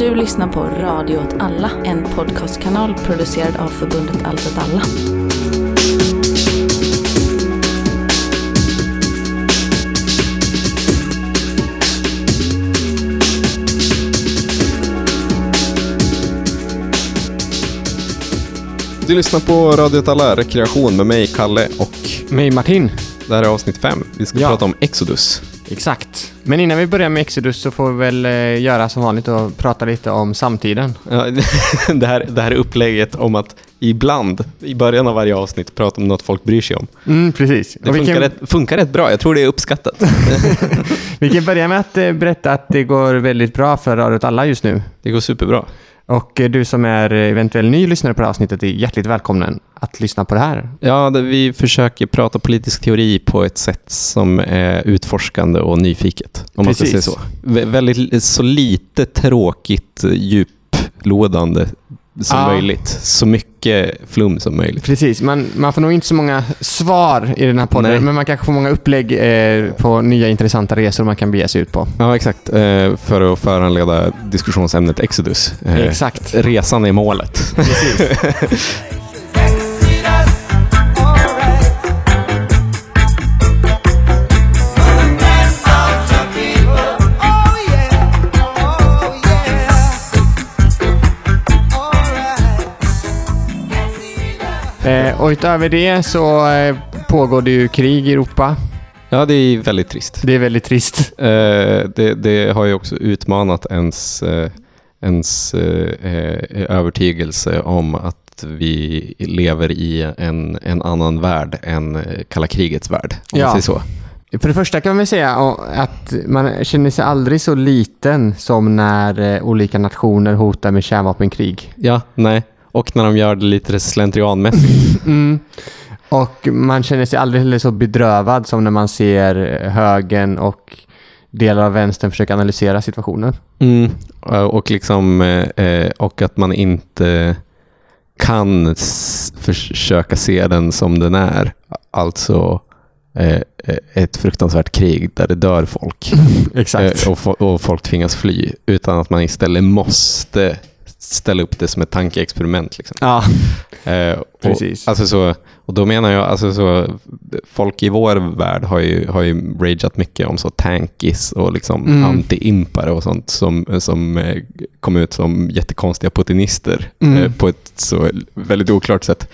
Du lyssnar på Radio åt alla, en podcastkanal producerad av förbundet Allt åt alla. Du lyssnar på Radio Talla, rekreation med mig, Kalle och Mig Martin. det här är avsnitt fem. Vi ska Ja. prata om Exodus. Exakt. Men innan vi börjar med Exodus så får vi väl eh, göra som vanligt och prata lite om samtiden. Ja, det, här, det här är upplägget om att ibland, i början av varje avsnitt, prata om något folk bryr sig om. Mm, precis. Det funkar, kan, rätt, funkar rätt bra. Jag tror det är uppskattat. vi kan börja med att eh, berätta att det går väldigt bra för Radio alla just nu. Det går superbra. Och eh, du som är eventuell ny lyssnare på det här avsnittet är hjärtligt välkommen att lyssna på det här. Ja, vi försöker prata politisk teori på ett sätt som är utforskande och nyfiket. Om man ska säga Precis. så. Vä- väldigt, så lite tråkigt, eh, djuplodande som Ja. möjligt. Så mycket flum som möjligt. Precis, man, man får nog inte så många svar i den här podden, Nej. men man kanske får många upplägg eh, på nya intressanta resor man kan bege sig ut på. Ja, exakt. Eh, för att föranleda diskussionsämnet Exodus. Eh, Exakt. Resan är målet. Precis. Eh, och utöver det så eh, pågår det ju krig i Europa. Ja, det är väldigt trist. Det är väldigt trist. Eh, det, det har ju också utmanat ens, eh, ens eh, eh, övertygelse om att vi lever i en, en annan värld än kalla krigets värld. Om Ja. man säger så. För det första kan man säga att man känner sig aldrig så liten som när olika nationer hotar med kärnvapenkrig. Ja, nej. Och när de gör det lite slentrianmässigt. Mm. Och man känner sig aldrig heller så bedrövad som när man ser högern och delar av vänstern försöka analysera situationen. Mm. Och, liksom, eh, eh, och att man inte kan försöka se den som den är. Alltså eh, ett fruktansvärt krig där det dör folk Exakt. och folk tvingas fly. Utan att man istället måste ställa upp det som ett tankeexperiment. Liksom. Ja, Eh, och, Precis. Alltså så, och då menar jag, alltså så, folk i vår värld har ju, har ju rageat mycket om så tankis och liksom Mm. anti-impare och sånt som, som eh, kom ut som jättekonstiga putinister Mm. eh, på ett så väldigt oklart sätt.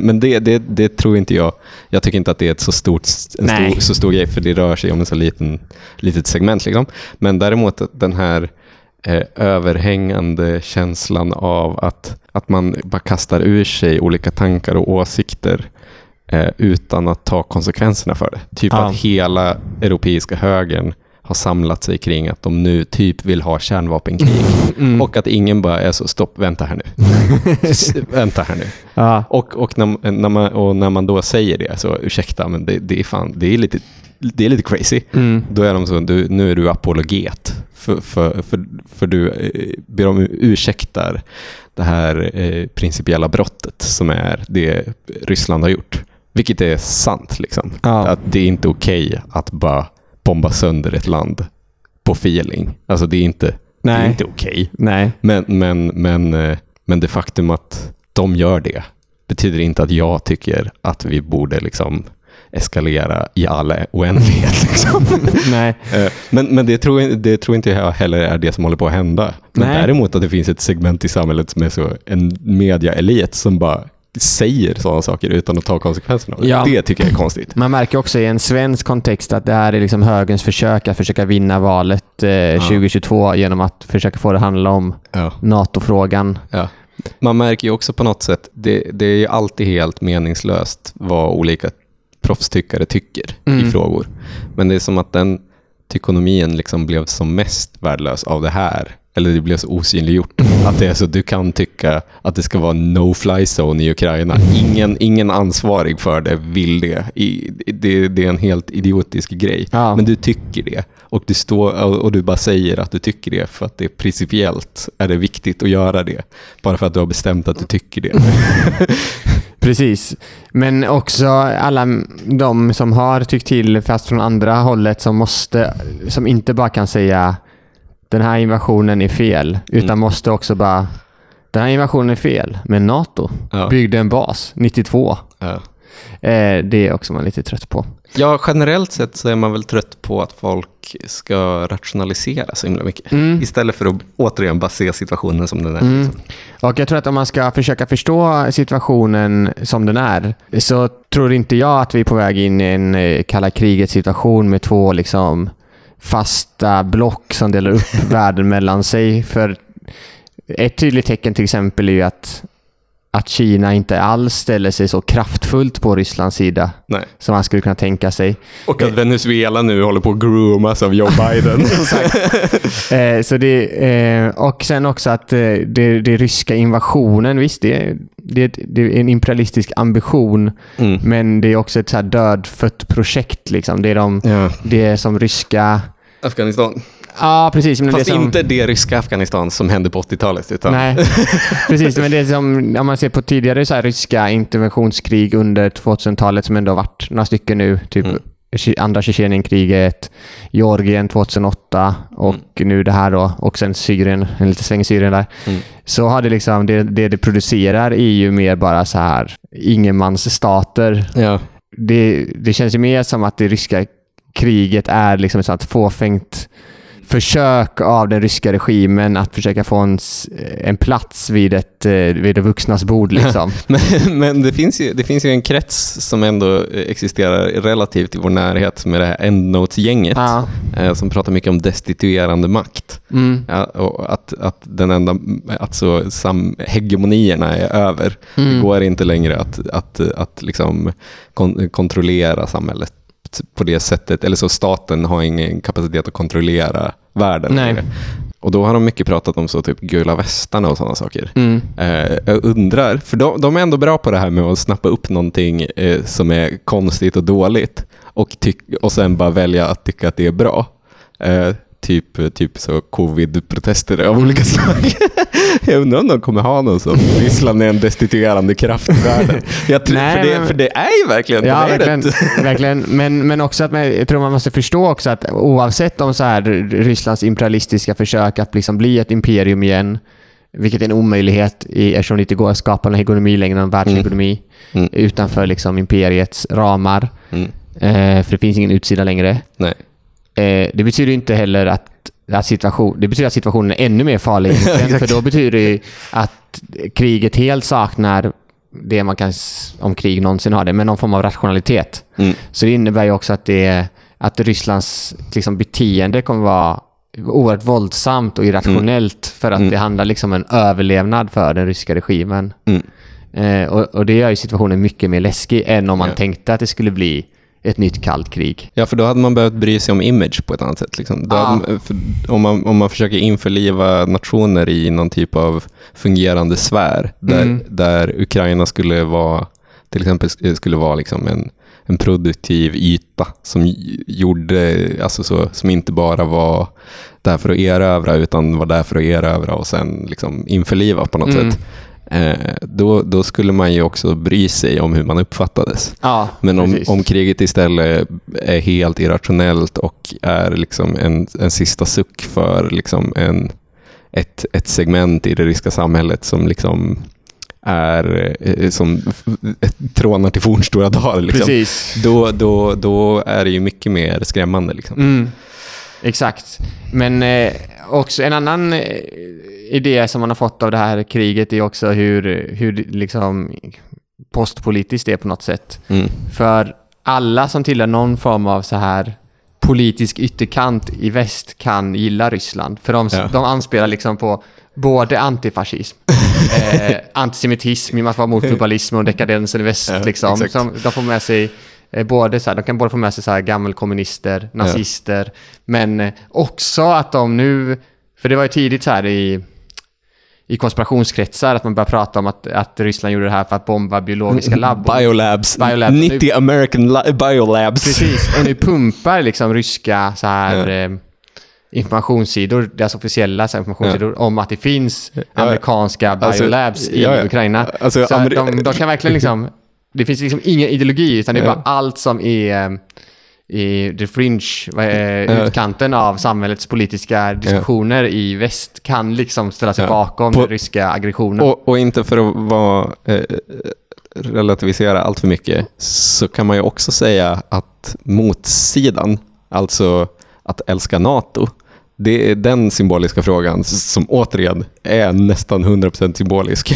Men det, det, det tror inte jag. Jag tycker inte att det är ett så, stort, stor, så stor grej, för det rör sig om en så liten, litet segment. Liksom. Men däremot den här eh, överhängande känslan av att, att man bara kastar ur sig olika tankar och åsikter eh, utan att ta konsekvenserna för det. Typ Ja. att hela europeiska högern har samlat sig kring att de nu typ vill ha kärnvapenkrig. Mm. Och att ingen bara är så, stopp, vänta här nu. Vänta här nu. ja. Och, och, när, när man, och när man då säger det, så ursäkta, men det, det är fan, det är lite, det är lite crazy. Mm. Då är de så, du, nu är du apologet. För, för, för, för du eh, ber om ursäktar det här eh, principiella brottet som är det Ryssland har gjort. Vilket är sant. Liksom. Ja. Att det är inte okej att bara bomba sönder ett land på feeling. Alltså det är inte, det är Nej. inte okej. Nej. Men, men, men, eh, men det faktum att de gör det betyder inte att jag tycker att vi borde liksom eskalera i all oändlighet. Liksom. Nej. Eh, men men det, tror, det tror inte jag heller är det som håller på att hända. Men Nej. däremot att det finns ett segment i samhället som är så en mediaelit som bara säger sådana saker utan att ta konsekvenserna av det. Ja. Det tycker jag är konstigt. Man märker också i en svensk kontext att det här är liksom högerns försök att försöka vinna valet eh, 2022 genom att försöka få det handla om Ja. NATO-frågan. Ja. Man märker ju också på något sätt, det, det är ju alltid helt meningslöst vad olika proffstyckare tycker Mm. i frågor. Men det är som att den tykonomin liksom blev som mest värdelös av det här. Eller det blev så osynliggjort. Att det är så, du kan tycka att det ska vara no-fly zone i Ukraina. Ingen, ingen ansvarig för det vill det. I, det. Det är en helt idiotisk grej. Ja. Men du tycker det. Och du, står, och du bara säger att du tycker det för att det principiellt är det viktigt att göra det. Bara för att du har bestämt att du tycker det. Precis. Men också alla de som har tyckt till fast från andra hållet som måste, som inte bara kan säga den här invasionen är fel, utan Mm. måste också bara den här invasionen är fel, men NATO Ja. byggde en bas 92. Ja. Eh, det är också man lite trött på. ja, generellt sett så är man väl trött på att folk ska rationalisera så himla mycket. Mm. Istället för att återigen bara se situationen som den är. Mm. Liksom. Och jag tror att om man ska försöka förstå situationen som den är, så tror inte jag att vi är på väg in i en eh, kalla kriget situation med två liksom fasta block som delar upp världen mellan sig. För ett tydligt tecken till exempel är ju att, att Kina inte alls ställer sig så kraftfullt på Rysslands sida Nej. som man skulle kunna tänka sig. Och att Venezuela nu håller på att groomas av Joe Biden. Eh, så det, eh, och sen också att eh, det, det ryska invasionen, visst det, det, det är en imperialistisk ambition, Mm. men det är också ett så här dödfött projekt. Liksom. Det är de, Ja. det är som ryska... Afghanistan. Ja, precis. Men Fast det som, inte det ryska Afghanistan som hände på 80-talet. Utan Nej, precis. Men det som om man ser på tidigare så ryska interventionskrig under 2000-talet som ändå varit några stycken nu. Typ Mm. Andra Tjetjenienkriget, Georgien 2008 och nu det här då. Och sen Syrien, en liten sväng i Syrien där. Mm. Så har det liksom, det, det det producerar är ju mer bara så här ingenmansstater. Ja. Det, det känns ju mer som att det ryska kriget är liksom ett sånt fåfängt försök av den ryska regimen att försöka få en, s- en plats vid, ett, eh, vid de vuxnas bord. Liksom. Men, men det, finns ju, det finns ju en krets som ändå eh, existerar relativt i vår närhet med det här Endnotes-gänget. ja. eh, Som pratar mycket om destituerande makt. Mm. Ja, och att, att den enda, alltså sam, hegemonierna är över. Det Mm. går inte längre att, att, att liksom kon, kontrollera samhället på det sättet. Eller så staten har ingen kapacitet att kontrollera världen. Nej. Och då har de mycket pratat om så typ gula västarna och sådana saker. Mm. Eh, jag undrar, för de, de är ändå bra på det här med att snappa upp någonting eh, som är konstigt och dåligt och, tyck, och sen bara välja att tycka att det är bra. Eh, typ, typ så covid-protester av olika slag. jag undrar om de kommer ha någon som Ryssland är en destituerande kraft i världen. Jag tror, Nej, för, det, men- för det är ju verkligen, Ja, de är verkligen. verkligen. Men, men också att man, jag tror man måste förstå också att oavsett om så här Rysslands imperialistiska försök att liksom bli ett imperium igen, vilket är en omöjlighet i, eftersom det inte går att skapa en hegemoni längre, en världsekonomi, Mm. utanför liksom imperiets ramar. Mm. Eh, för det finns ingen utsida längre. Nej. Eh, det betyder inte heller att, att, situation, det betyder att situationen är ännu mer farlig egentligen, för då betyder det att kriget helt saknar det man kan, om krig någonsin har det, men någon form av rationalitet. Mm. Så det innebär ju också att, det, att Rysslands liksom, beteende kommer vara oerhört våldsamt och irrationellt för att Mm. det handlar liksom om en överlevnad för den ryska regimen. Mm. Eh, och, och det gör ju situationen mycket mer läskig än om man Ja. tänkte att det skulle bli ett nytt kallt krig. Ja, för då hade man behövt bry sig om image på ett annat sätt. Liksom. Hade man, för, om, man, om man försöker införliva nationer i någon typ av fungerande sfär, där, Mm. där Ukraina skulle vara, till exempel sk- skulle vara liksom en, en produktiv yta som gjorde, alltså så, som inte bara var där för att erövra, utan var där för att erövra och sen liksom införliva på något Mm. sätt. Eh, då, då skulle man ju också bry sig om hur man uppfattades. Ja, Men om, precis. om kriget istället är helt irrationellt och är liksom en, en sista suck för liksom en, ett, ett segment i det ryska samhället som liksom är eh, som trånar till fornstora dagar. Liksom. Precis. Då, då, då är det ju mycket mer skrämmande. Liksom. Mm. Exakt. Men eh, också en annan eh, idé som man har fått av det här kriget är också hur, hur liksom postpolitiskt det är på något sätt. Mm. För alla som tillhör någon form av så här politisk ytterkant i väst kan gilla Ryssland. För de, Ja. de anspelar liksom på både antifascism, eh, antisemitism, genom att vara mot globalism och dekadensen i väst. Ja, liksom. de får med sig både så här, de kan både få med sig så här gammelkommunister, nazister, men eh, också att de nu, för det var ju tidigt så här i i konspirationskretsar att man börjar prata om att, att Ryssland gjorde det här för att bomba biologiska labb. Biolabs. Biolabs. 90 American la- biolabs. Precis, och nu pumpar liksom ryska så här, Ja. eh, informationssidor, deras officiella informationssidor, om att det finns amerikanska Alltså, biolabs i ja, ja. Ukraina. Alltså, så amer- de, de kan verkligen liksom, det finns liksom ingen ideologi, utan det är Ja. bara allt som är eh, i the fringe, Ja. utkanten av samhällets politiska diskussioner i väst kan liksom ställa sig Ja. bakom På- ryska aggressionen. Och, och inte för att vara, eh, relativisera allt för mycket, så kan man ju också säga att motsidan, alltså att älska NATO, det är den symboliska frågan som återigen är nästan 100% symbolisk.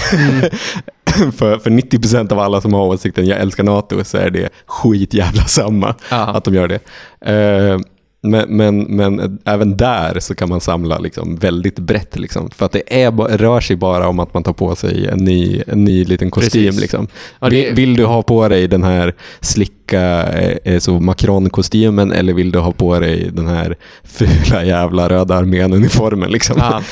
för, för 90% av alla som har åsikten jag älskar NATO så är det skitjävla samma Ja. att de gör det. Eh, men, men, men även där så kan man samla liksom väldigt brett. Liksom, för att det är, rör sig bara om att man tar på sig en ny, en ny liten kostym. Precis. Liksom. Ja, det- vill, vill du ha på dig den här slicka eh, eh, Macron-kostymen eller vill du ha på dig den här fula jävla röda armén-uniformen? Liksom? Ja,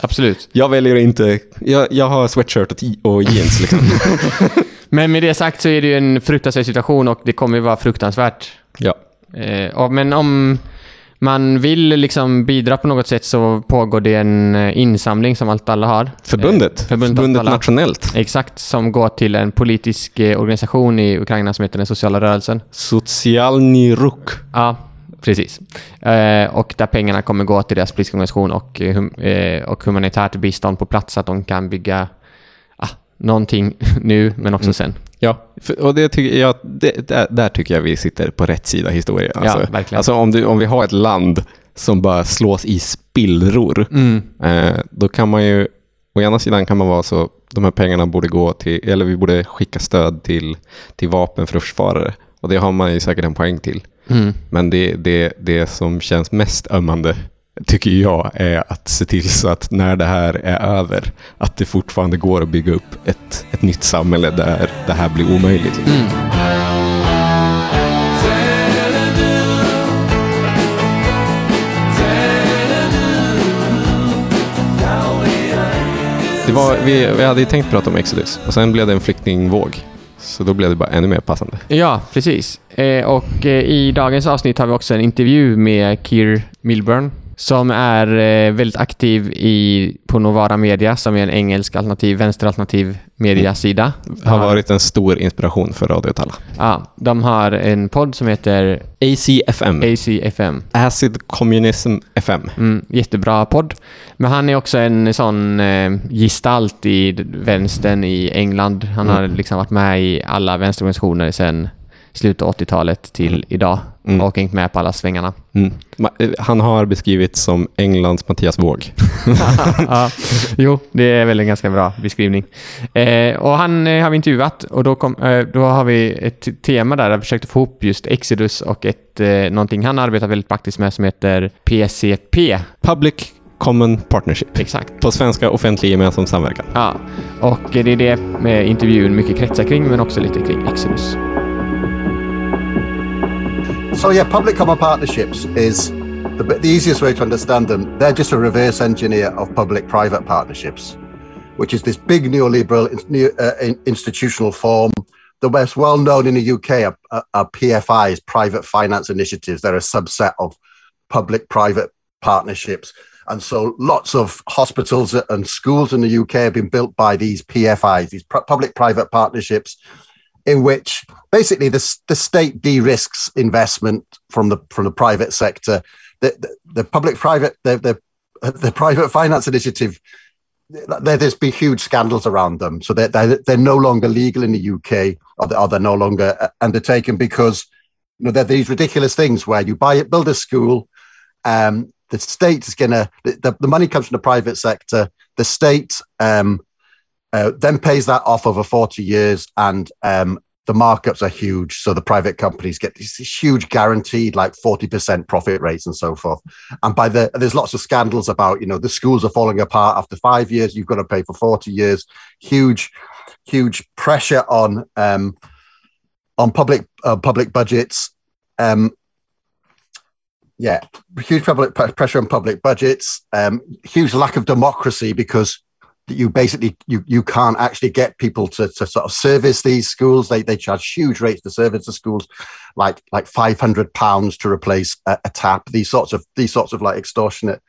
absolut. Jag väljer inte, jag, jag har sweatshirt och, och jeans. Liksom. Men med det sagt så är det ju en fruktansvärd situation och det kommer ju vara fruktansvärt. ja. Eh, men om man vill liksom bidra på något sätt så pågår det en eh, insamling som allt alla har. Förbundet, Eh, förbundet, förbundet alla. nationellt. Exakt, som går till en politisk eh, organisation i Ukraina som heter den sociala rörelsen. Socialny Ruk. Ja, precis. Eh, och där pengarna kommer gå till deras politiska organisation och, eh, eh, och humanitärt bistånd på plats så att de kan bygga någonting nu men också sen. Ja, för, och det tycker jag, det, där, där tycker jag vi sitter på rätt sida historia. Alltså, verkligen. Alltså om, du, om vi har ett land som bara slås i spillror, Mm. eh, då kan man ju, å ena sidan kan man vara så, de här pengarna borde gå till, eller vi borde skicka stöd till, till vapenförsvarare. Och det har man ju säkert en poäng till. Mm. Men det, det, det som känns mest ömmande tycker jag är att se till så att när det här är över, att det fortfarande går att bygga upp ett, ett nytt samhälle där det här blir omöjligt. Mm. Det var, vi, vi hade ju tänkt prata om Exodus och sen blev det en flyktingvåg. Så då blev det bara ännu mer passande. Ja, precis. Eh, och eh, i dagens avsnitt har vi också en intervju med Keir Milburn som är eh, väldigt aktiv i, på Novara Media som är en engelsk alternativ, vänsteralternativ mediasida. Har varit en stor inspiration för Radio Talla. Ja, de har en podd som heter ACFM, ACFM. Acid Communism FM. Mm, jättebra podd. Men han är också en sån eh, gestalt i vänstern i England. Han har liksom varit med i alla vänsterorganisationer sedan slutet av 80-talet till idag Mm. och hängt med på alla svängarna. Mm. Eh, Han har beskrivits som Englands Mattias Våg. ja, jo, det är väl en ganska bra beskrivning. Eh, och han eh, har vi intervjuat och då, kom, eh, då har vi ett tema där, där vi försökte få ihop just Exodus och ett, eh, någonting han arbetar väldigt praktiskt med som heter PCP. Public Common Partnership. Exakt. På svenska offentlig gemensam samverkan. Ja, och det är det med intervjun mycket kretsar kring, men också lite kring Exodus. So yeah, public common partnerships is the, the easiest way to understand them. They're just a reverse engineer of public-private partnerships, which is this big neoliberal uh, institutional form. The most well-known in the UK are, are, PFIs, private finance initiatives. They're a subset of public-private partnerships. And so lots of hospitals and schools in the UK have been built by these PFIs, these public-private partnerships, in which basically the, the state de-risks investment from the from the private sector. The, the, the public-private the, the the private finance initiative. There, there's been huge scandals around them, so they're, they're they're no longer legal in the UK, or they're, or they're no longer uh, undertaken because you know they're these ridiculous things where you buy it, build a school, um, the state is gonna the, the money comes from the private sector. The state um, uh, then pays that off over 40 years and um, the markups are huge so the private companies get these huge guaranteed like 40% profit rates and so forth. And by the there's lots of scandals about you know the schools are falling apart after five years you've got to pay for 40 years. Huge huge pressure on um, on public uh, public budgets. Um, yeah huge public pressure on public budgets. Um, huge lack of democracy because you basically you you can't actually get people to, to sort of service these schools they they charge huge rates to service the schools like like 500 pounds to replace a, a tap these sorts of these sorts of like extortionate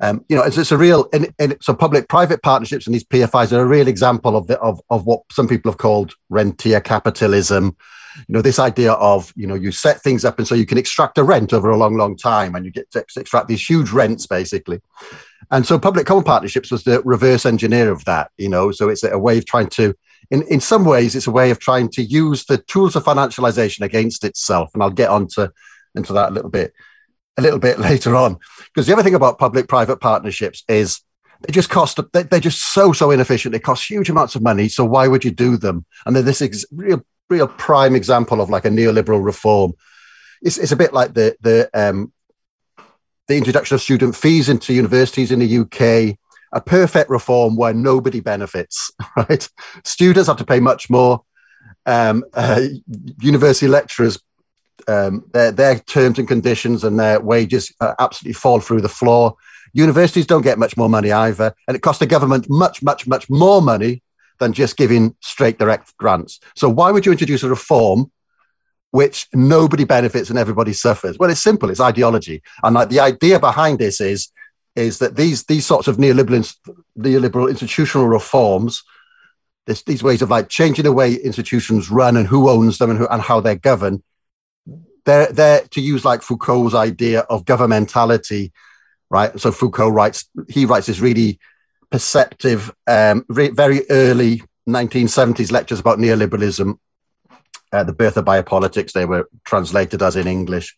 um, you know it's, it's a real and, and so public private partnerships and these pfis are a real example of the of, of what some people have called rentier capitalism You know, this idea of, you know, you set things up and so you can extract a rent over a long, long time and you get to extract these huge rents basically. And so public common partnerships was the reverse engineer of that, you know, so it's a way of trying to, in, in some ways, it's a way of trying to use the tools of financialization against itself. And I'll get on to, into that a little bit, a little bit later on. Because the other thing about public private partnerships is they just cost they're just so so inefficient they cost huge amounts of money so why would you do them and they're this ex- real real prime example of like a neoliberal reform it's, it's a bit like the the um the introduction of student fees into universities in the uk a perfect reform where nobody benefits right? Students have to pay much more. Um, uh, university lecturers um, their, their terms and conditions and their wages uh, absolutely fall through the floor. Universities don't get much more money either, and it costs the government much, much, much more money than just giving straight direct grants. So why would you introduce a reform which nobody benefits and everybody suffers? Well, it's simple. It's ideology, and like the idea behind this is is that these these sorts of neoliberal neoliberal institutional reforms, this, these ways of like changing the way institutions run and who owns them and, who, and how they're governed, they're they're to use like Foucault's idea of governmentality right? So Foucault writes, he writes this really perceptive, um, re- very early 1970s lectures about neoliberalism, uh, the birth of biopolitics. They were translated as in English.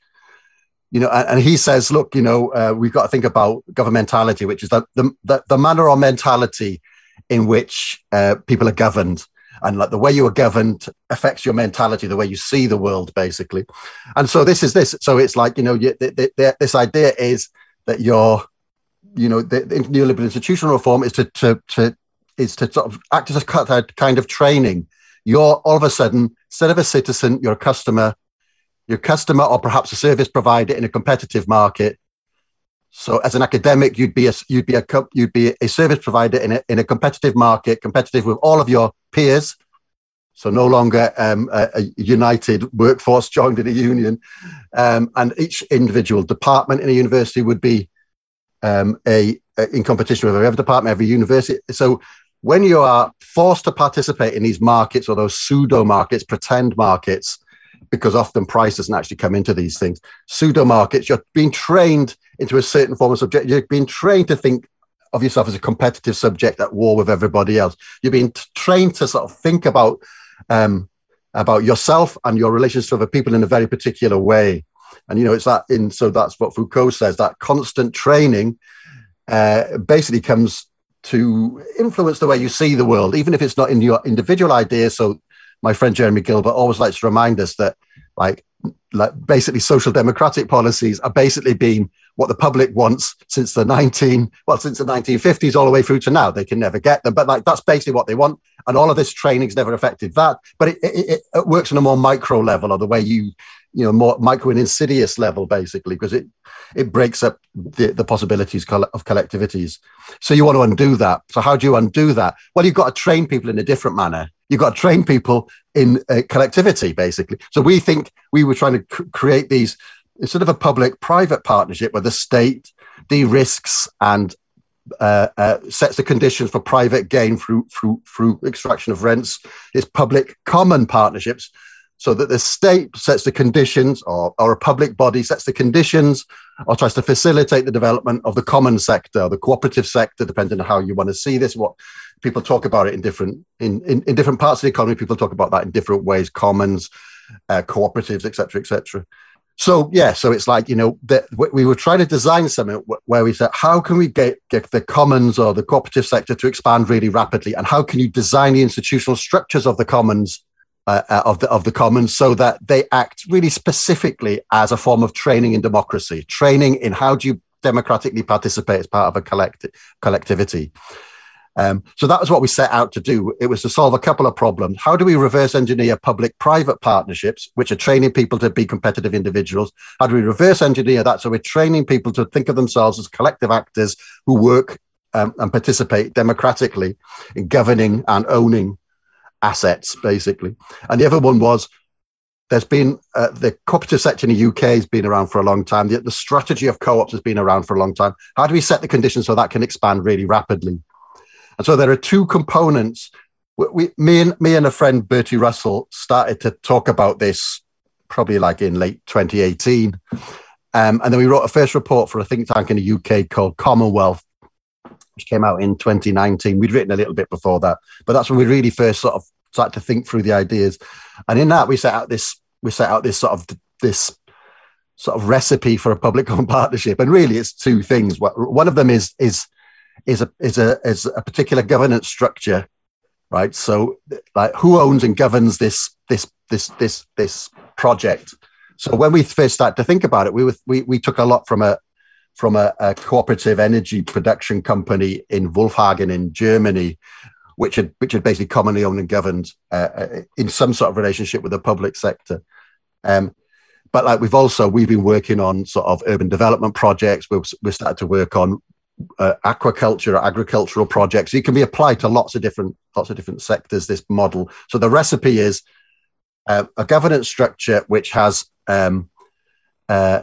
You know, and, and he says, look, you know, uh, we've got to think about governmentality, which is the, the, the, the manner or mentality in which uh, people are governed and like the way you are governed affects your mentality the way you see the world basically and so this is this so it's like you know you, this idea is that you're, you know, the, the neoliberal institutional reform is to, to, to is to sort of act as a kind of training. You're all of a sudden, instead of a citizen, you're a customer. You're customer or perhaps a service provider in a competitive market. So as an academic, you'd be a you'd be a you'd be a service provider in a in a competitive market, competitive with all of your peers. So no longer um, a, a, united workforce joined in a union, um, and each individual department in a university would be um, a, a, in competition with every department, every university. So when you are forced to participate in these markets or those pseudo markets, pretend markets, because often price doesn't actually come into these things. Pseudo markets, you're being trained into a certain form of subject. You're being trained to think of yourself as a competitive subject at war with everybody else. You're being trained to sort of think about um, about yourself and your relations to other people in a very particular way. And you know, it's that in so that's what Foucault says that constant training uh, basically comes to influence the way you see the world, even if it's not in your individual ideas. So my friend Jeremy Gilbert always likes to remind us that like like basically social democratic policies are basically being what the public wants since the 19 well since the 1950s all the way through to now they can never get them but like that's basically what they want and all of this training's never affected that but it, it, it works on a more micro level of the way you you know more micro and insidious level basically because it it breaks up the, the possibilities of collectivities. So you want to undo that. So how do you undo that? Well you've got to train people in a different manner. You've got to train people in uh, collectivity basically. So we think we were trying to cr- create these sort of a public private partnership where the state de-risks and uh, uh, sets the conditions for private gain through through through extraction of rents. Is public common partnerships so that the state sets the conditions or, or a public body sets the conditions or tries to facilitate the development of the common sector the cooperative sector depending on how you want to see this what people talk about it in different in, in, in different parts of the economy people talk about that in different ways commons uh, cooperatives etc etc so yeah, so it's like you know that we were trying to design something where we said, how can we get, get the commons or the cooperative sector to expand really rapidly, and how can you design the institutional structures of the commons uh, uh, of the of the commons so that they act really specifically as a form of training in democracy, training in how do you democratically participate as part of a collective collectivity. Um, so that was what we set out to do. It was to solve a couple of problems. How do we reverse engineer public private partnerships, which are training people to be competitive individuals? How do we reverse engineer that? So we're training people to think of themselves as collective actors who work um, and participate democratically in governing and owning assets, basically. And the other one was there's been uh, the cooperative sector in the UK has been around for a long time. The, the strategy of co-ops has been around for a long time. How do we set the conditions so that can expand really rapidly? And so there are two components we, we me and me and a friend Bertie Russell started to talk about this probably like in late 2018, um, and then we wrote a first report for a think tank in the UK called Commonwealth, which came out in 2019. We'd written a little bit before that, but that's when we really first sort of started to think through the ideas, and in that we set out this we set out this sort of this sort of recipe for a public common partnership, and really it's two things. One of them is is is a is a is a particular governance structure, right? So, like, who owns and governs this this this this this project? So, when we first started to think about it, we were, we we took a lot from a from a, a cooperative energy production company in Wolfhagen in Germany, which had which had basically commonly owned and governed uh, uh in some sort of relationship with the public sector. Um, but like we've also we've been working on sort of urban development projects. We've we started to work on uh, aquaculture or agricultural projects. It can be applied to lots of different lots of different sectors. This model. So the recipe is uh, a governance structure which has um, uh,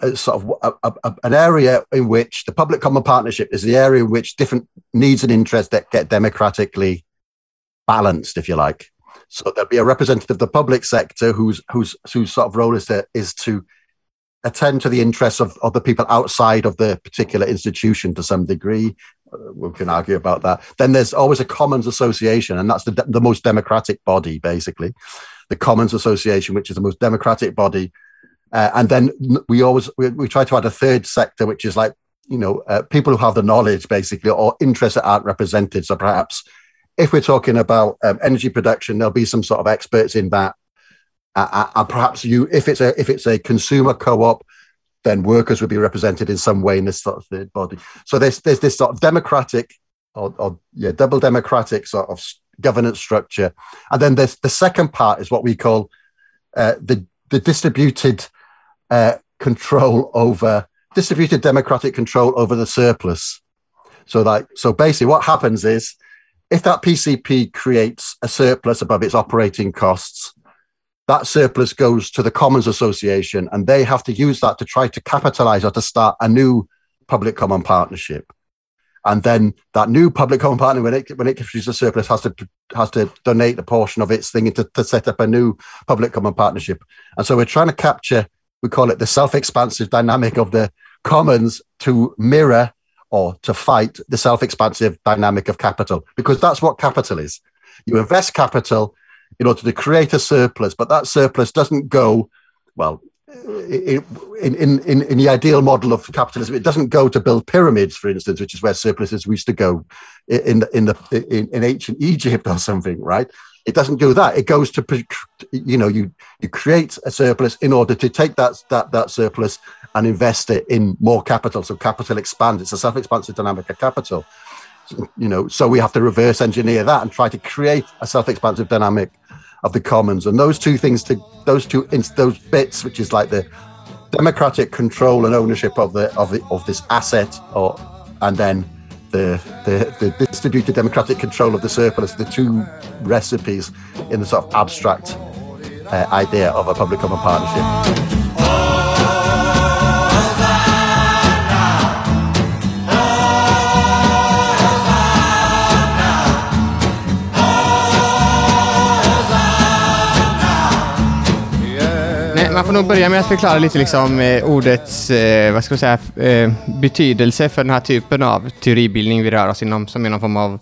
a, sort of a, a, an area in which the public common partnership is the area in which different needs and interests that get democratically balanced, if you like. So there'll be a representative of the public sector whose whose whose sort of role is to is to attend to the interests of, of the people outside of the particular institution to some degree. Uh, we can argue about that. Then there's always a Commons Association, and that's the, the most democratic body, basically. The Commons Association, which is the most democratic body. Uh, and then we always we, we, try to add a third sector, which is like you know uh, people who have the knowledge, basically, or interests that aren't represented. So perhaps if we're talking about um, energy production, there'll be some sort of experts in that uh, and perhaps you, if it's a if it's a consumer co-op, then workers would be represented in some way in this sort of third body. So there's there's this sort of democratic or, or yeah double democratic sort of governance structure, and then there's the second part is what we call uh, the the distributed uh, control over distributed democratic control over the surplus. So like so basically what happens is if that PCP creates a surplus above its operating costs, that surplus goes to the Commons Association, and they have to use that to try to capitalize or to start a new public common partnership. And then that new public common partner, when it when it produces a surplus, has to has to donate a portion of its thing to, to set up a new public common partnership. And so we're trying to capture, we call it the self-expansive dynamic of the commons to mirror or to fight the self-expansive dynamic of capital, because that's what capital is. You invest capital in order to create a surplus, but that surplus doesn't go, well, in, in, in, in the ideal model of capitalism, it doesn't go to build pyramids, for instance, which is where surpluses used to go in in the in, in ancient Egypt or something, right? It doesn't do that. It goes to you know you you create a surplus in order to take that that that surplus and invest it in more capital. So capital expands. It's a self-expansive dynamic of capital. So, you know, so we have to reverse engineer that and try to create a self-expansive dynamic of the commons and those two things to those two those bits which is like the democratic control and ownership of the of the of this asset or and then the, the, the distributed democratic control of the surplus, the two recipes in the sort of abstract uh, idea of a public common partnership. Man får nog börja med att förklara lite liksom, eh, ordets eh, vad ska man säga, eh, betydelse för den här typen av teoribildning vi rör oss inom, som är någon form av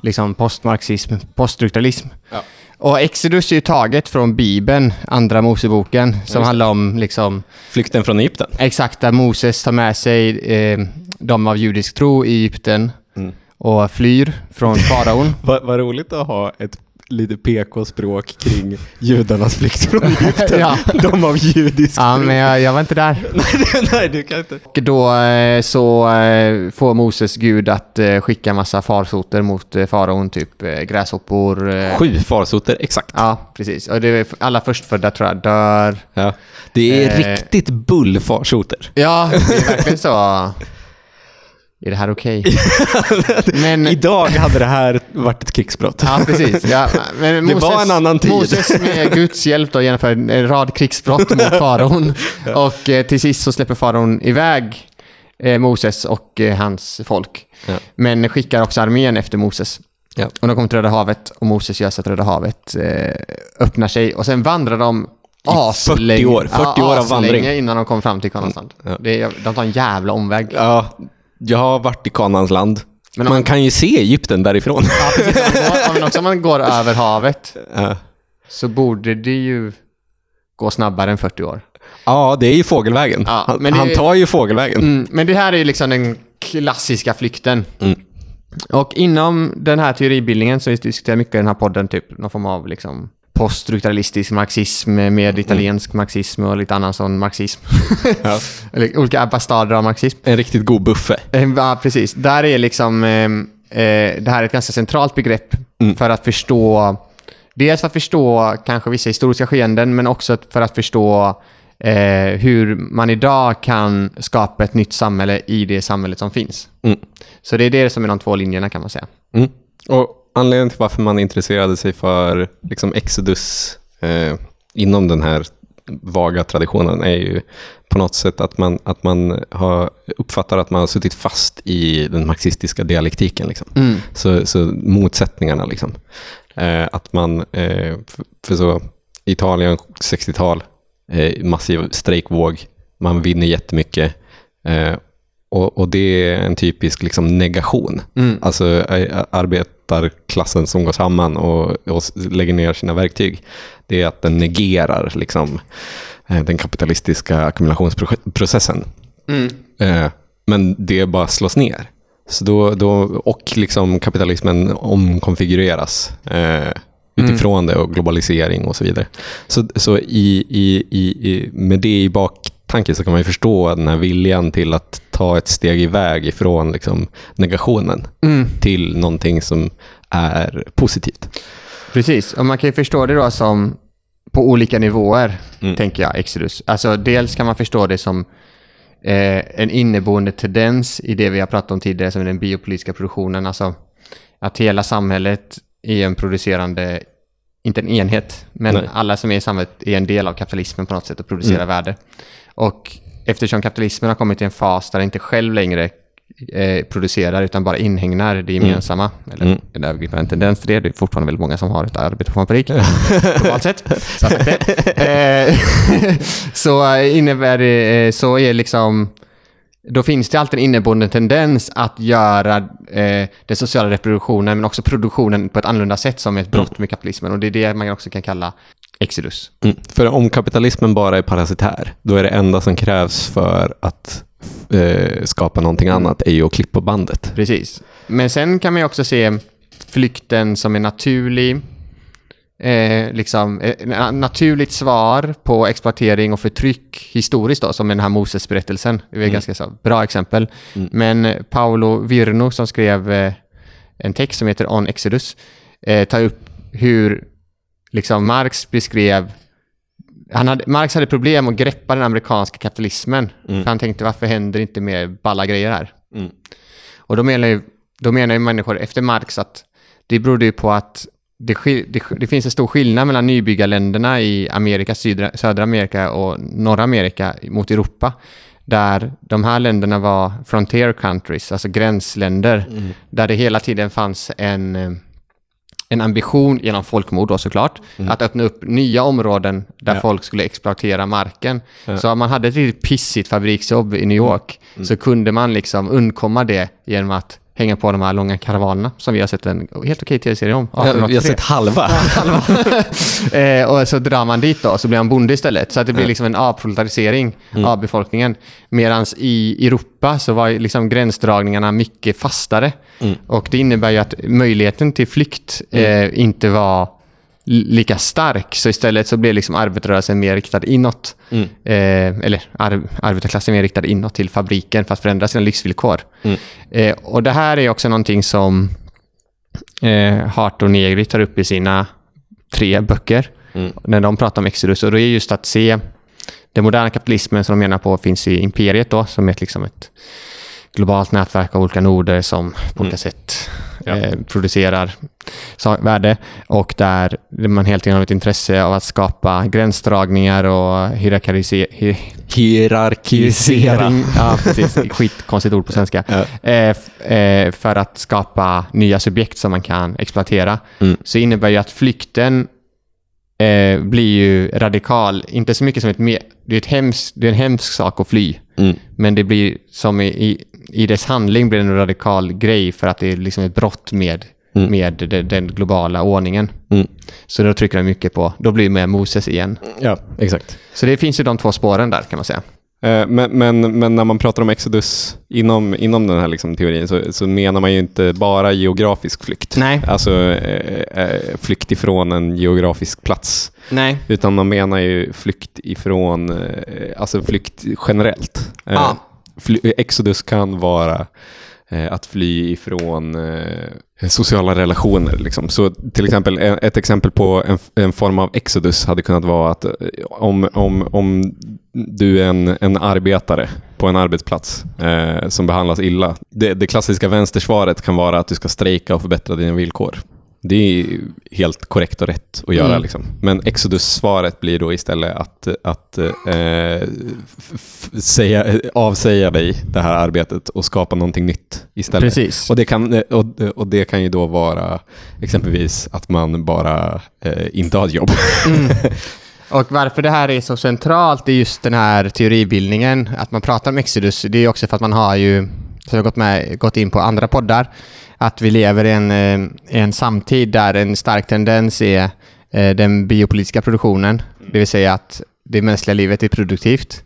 liksom, postmarxism, poststrukturalism. Ja. Och Exodus är ju taget från Bibeln, Andra Moseboken, som handlar om liksom... Flykten från Egypten. Exakt, där Moses tar med sig eh, de av judisk tro i Egypten mm. och flyr från faraon. Vad va roligt att ha ett lite PK-språk kring judarnas flykt från Egypten. ja. De av judisk Ja, men jag, jag var inte där. nej, nej, du kan inte. Och då eh, så eh, får Moses Gud att eh, skicka en massa farsoter mot faraon, typ gräshoppor. Sju farsoter, exakt. Ja, precis. Och det alla förstfödda tror jag dör. Ja. Det är eh, riktigt bullfarsoter. Ja, det är verkligen så. Är det här okej? Okay? men... Idag hade det här varit ett krigsbrott. ja, precis. Ja, men Moses, det var en annan tid. Moses med Guds hjälp då genomför en rad krigsbrott mot faraon. ja. Och eh, till sist så släpper faraon iväg eh, Moses och eh, hans folk. Ja. Men skickar också armén efter Moses. Ja. Och de kommer till Röda havet och Moses gör så att Röda havet eh, öppnar sig. Och sen vandrar de aslänge. 40 år. 40 år av vandring. innan de kommer fram till Kanansland. Ja. De tar en jävla omväg. Ja, jag har varit i Kanans land. Men om- man kan ju se Egypten därifrån. Ja, precis. Om man går, om också om man går över havet Ja. så borde det ju gå snabbare än 40 år. ja, det är ju fågelvägen. Ja, han, men det- han tar ju fågelvägen. Mm, men det här är ju liksom den klassiska flykten. Mm. Och inom den här teoribildningen så diskuterar mycket i den här podden typ någon form av liksom poststrukturalistisk marxism med italiensk marxism och lite annan sån marxism. Ja. Eller olika abastader av marxism. En riktigt god buffe. Eh, Ja, precis. Där är liksom... Eh, eh, det här är ett ganska centralt begrepp Mm. för att förstå... Dels för att förstå kanske vissa historiska skeenden, men också för att förstå eh, hur man idag kan skapa ett nytt samhälle i det samhället som finns. Mm. Så det är det som är de två linjerna kan man säga. Mm. Och anledningen till varför man intresserade sig för liksom Exodus eh, inom den här vaga traditionen är ju på något sätt att man, att man har, uppfattar att man har suttit fast i den marxistiska dialektiken. Liksom. Mm. Så, så motsättningarna liksom. Eh, att man, eh, för, för så Italien 60-tal, eh, massiv strejkvåg, man vinner jättemycket. Eh, och, och det är en typisk liksom, negation. Mm. Alltså arbetarklassen som går samman och, och lägger ner sina verktyg. Det är att den negerar liksom, eh, den kapitalistiska ackumulationsprocessen. Mm. Eh, men det bara slås ner. Så då, då, och liksom kapitalismen omkonfigureras eh, utifrån det och globalisering och så vidare. Så, så i, i, i, med det i baktanke så kan man ju förstå den här viljan till att ta ett steg iväg ifrån liksom, negationen Mm. till någonting som är positivt. Precis, och man kan ju förstå det då som på olika nivåer, Mm. tänker jag, Exodus. Alltså dels kan man förstå det som eh, en inneboende tendens i det vi har pratat om tidigare, som den biopolitiska produktionen. Alltså att hela samhället är en producerande, inte en enhet, men Nej. alla som är i samhället är en del av kapitalismen på något sätt och producerar Mm. värde. Och eftersom kapitalismen har kommit till en fas där det inte själv längre eh, producerar utan bara inhägnar det gemensamma, eller Mm. en övergripande tendens till det. Det är fortfarande väldigt många som har ett arbete på en fabrik, globalt sett. Så. Eh, så innebär det, eh, så är liksom, då finns det alltid en inneboende tendens att göra eh, den sociala reproduktionen, men också produktionen på ett annorlunda sätt som ett brott med kapitalismen. Och det är det man också kan kalla exodus. Mm. För om kapitalismen bara är parasitär, då är det enda som krävs för att eh, skapa någonting annat är ju att klippa bandet. Precis. Men sen kan man ju också se flykten som en naturlig, eh, liksom, eh, na- naturligt svar på exploatering och förtryck historiskt då, som den här Moses-berättelsen. Det är ett ganska så, bra exempel. Men eh, Paolo Virno som skrev eh, en text som heter On Exodus eh, tar upp hur liksom Marx beskrev han hade, Marx hade problem att greppa den amerikanska kapitalismen. För han tänkte, varför händer inte mer balla grejer här? Mm. Och då menar, ju, då menar ju människor efter Marx att det berodde ju på att det, det, det finns en stor skillnad mellan nybyggarländerna i Amerika, södra, södra Amerika och norra Amerika mot Europa. Där de här länderna var frontier countries, alltså gränsländer. Där det hela tiden fanns en, en ambition genom folkmord då såklart, att öppna upp nya områden där Ja. folk skulle exploatera marken. Så om man hade ett riktigt pissigt fabriksjobb i New York så kunde man liksom undkomma det genom att hänga på de här långa karavanerna som vi har sett en helt okej tv-serie om. Vi har 1883. sett halva. eh, och så drar man dit då, så blir han bonde istället. Så att det blir liksom en avproletarisering av befolkningen. Medan i Europa så var liksom gränsdragningarna mycket fastare. Och det innebär ju att möjligheten till flykt eh, inte var lika stark. Så istället så blev liksom arbetarrörelsen mer riktad inåt. Mm. Eh, eller ar- arbetarklassen mer riktad inåt till fabriken för att förändra sina livsvillkor. Mm. Eh, och det här är också någonting som eh, Hart och Negri tar upp i sina tre böcker Mm. när de pratar om Exodus. Och det är just att se den moderna kapitalismen som de menar på finns i imperiet då, som är ett, liksom ett globalt nätverk av olika noder som på olika sätt Ja. eh, producerar värde och där man helt enkelt har ett intresse av att skapa gränsdragningar och hierarkise- hierarkisering. Ja, precis. Skitkonstigt ord på svenska. Ja. Eh, eh, för att skapa nya subjekt som man kan exploatera. Mm. Så innebär ju att flykten blir ju radikal. Inte så mycket som ett... Det, är ett hems, det är en hemsk sak att fly. Mm. Men det blir som i, i, i dess handling blir det en radikal grej för att det är liksom ett brott med, Mm. med den, den globala ordningen. Mm. Så då trycker de mycket på, då blir det med Moses igen. Ja, exakt. Så det finns ju de två spåren där kan man säga. Eh, Men, men, men när man pratar om Exodus inom, inom den här liksom teorin så, så menar man ju inte bara geografisk flykt. Nej. Alltså eh, eh, flykt ifrån en geografisk plats. Nej. Utan man menar ju flykt ifrån, eh, alltså flykt generellt. Ja. fly, Exodus kan vara eh, att fly ifrån eh, sociala relationer. Liksom. Så till exempel, ett exempel på en, en form av exodus hade kunnat vara att eh, om, om, om du är en, en arbetare på en arbetsplats eh, som behandlas illa. Det, det klassiska vänstersvaret kan vara att du ska strejka och förbättra dina villkor. Det är helt korrekt och rätt att göra. Mm. Liksom. Men Exodus-svaret blir då istället att, att eh, säga, avsäga dig det här arbetet och skapa någonting nytt istället. Precis. Och det, kan, och, och det kan ju då vara exempelvis att man bara eh, inte har ett jobb. Och varför det här är så centralt i just den här teoribildningen, att man pratar om Exodus, det är också för att man har ju, som jag har gått, med, gått in på andra poddar, att vi lever i en, eh, en samtid där en stark tendens är eh, den biopolitiska produktionen, det vill säga att det mänskliga livet är produktivt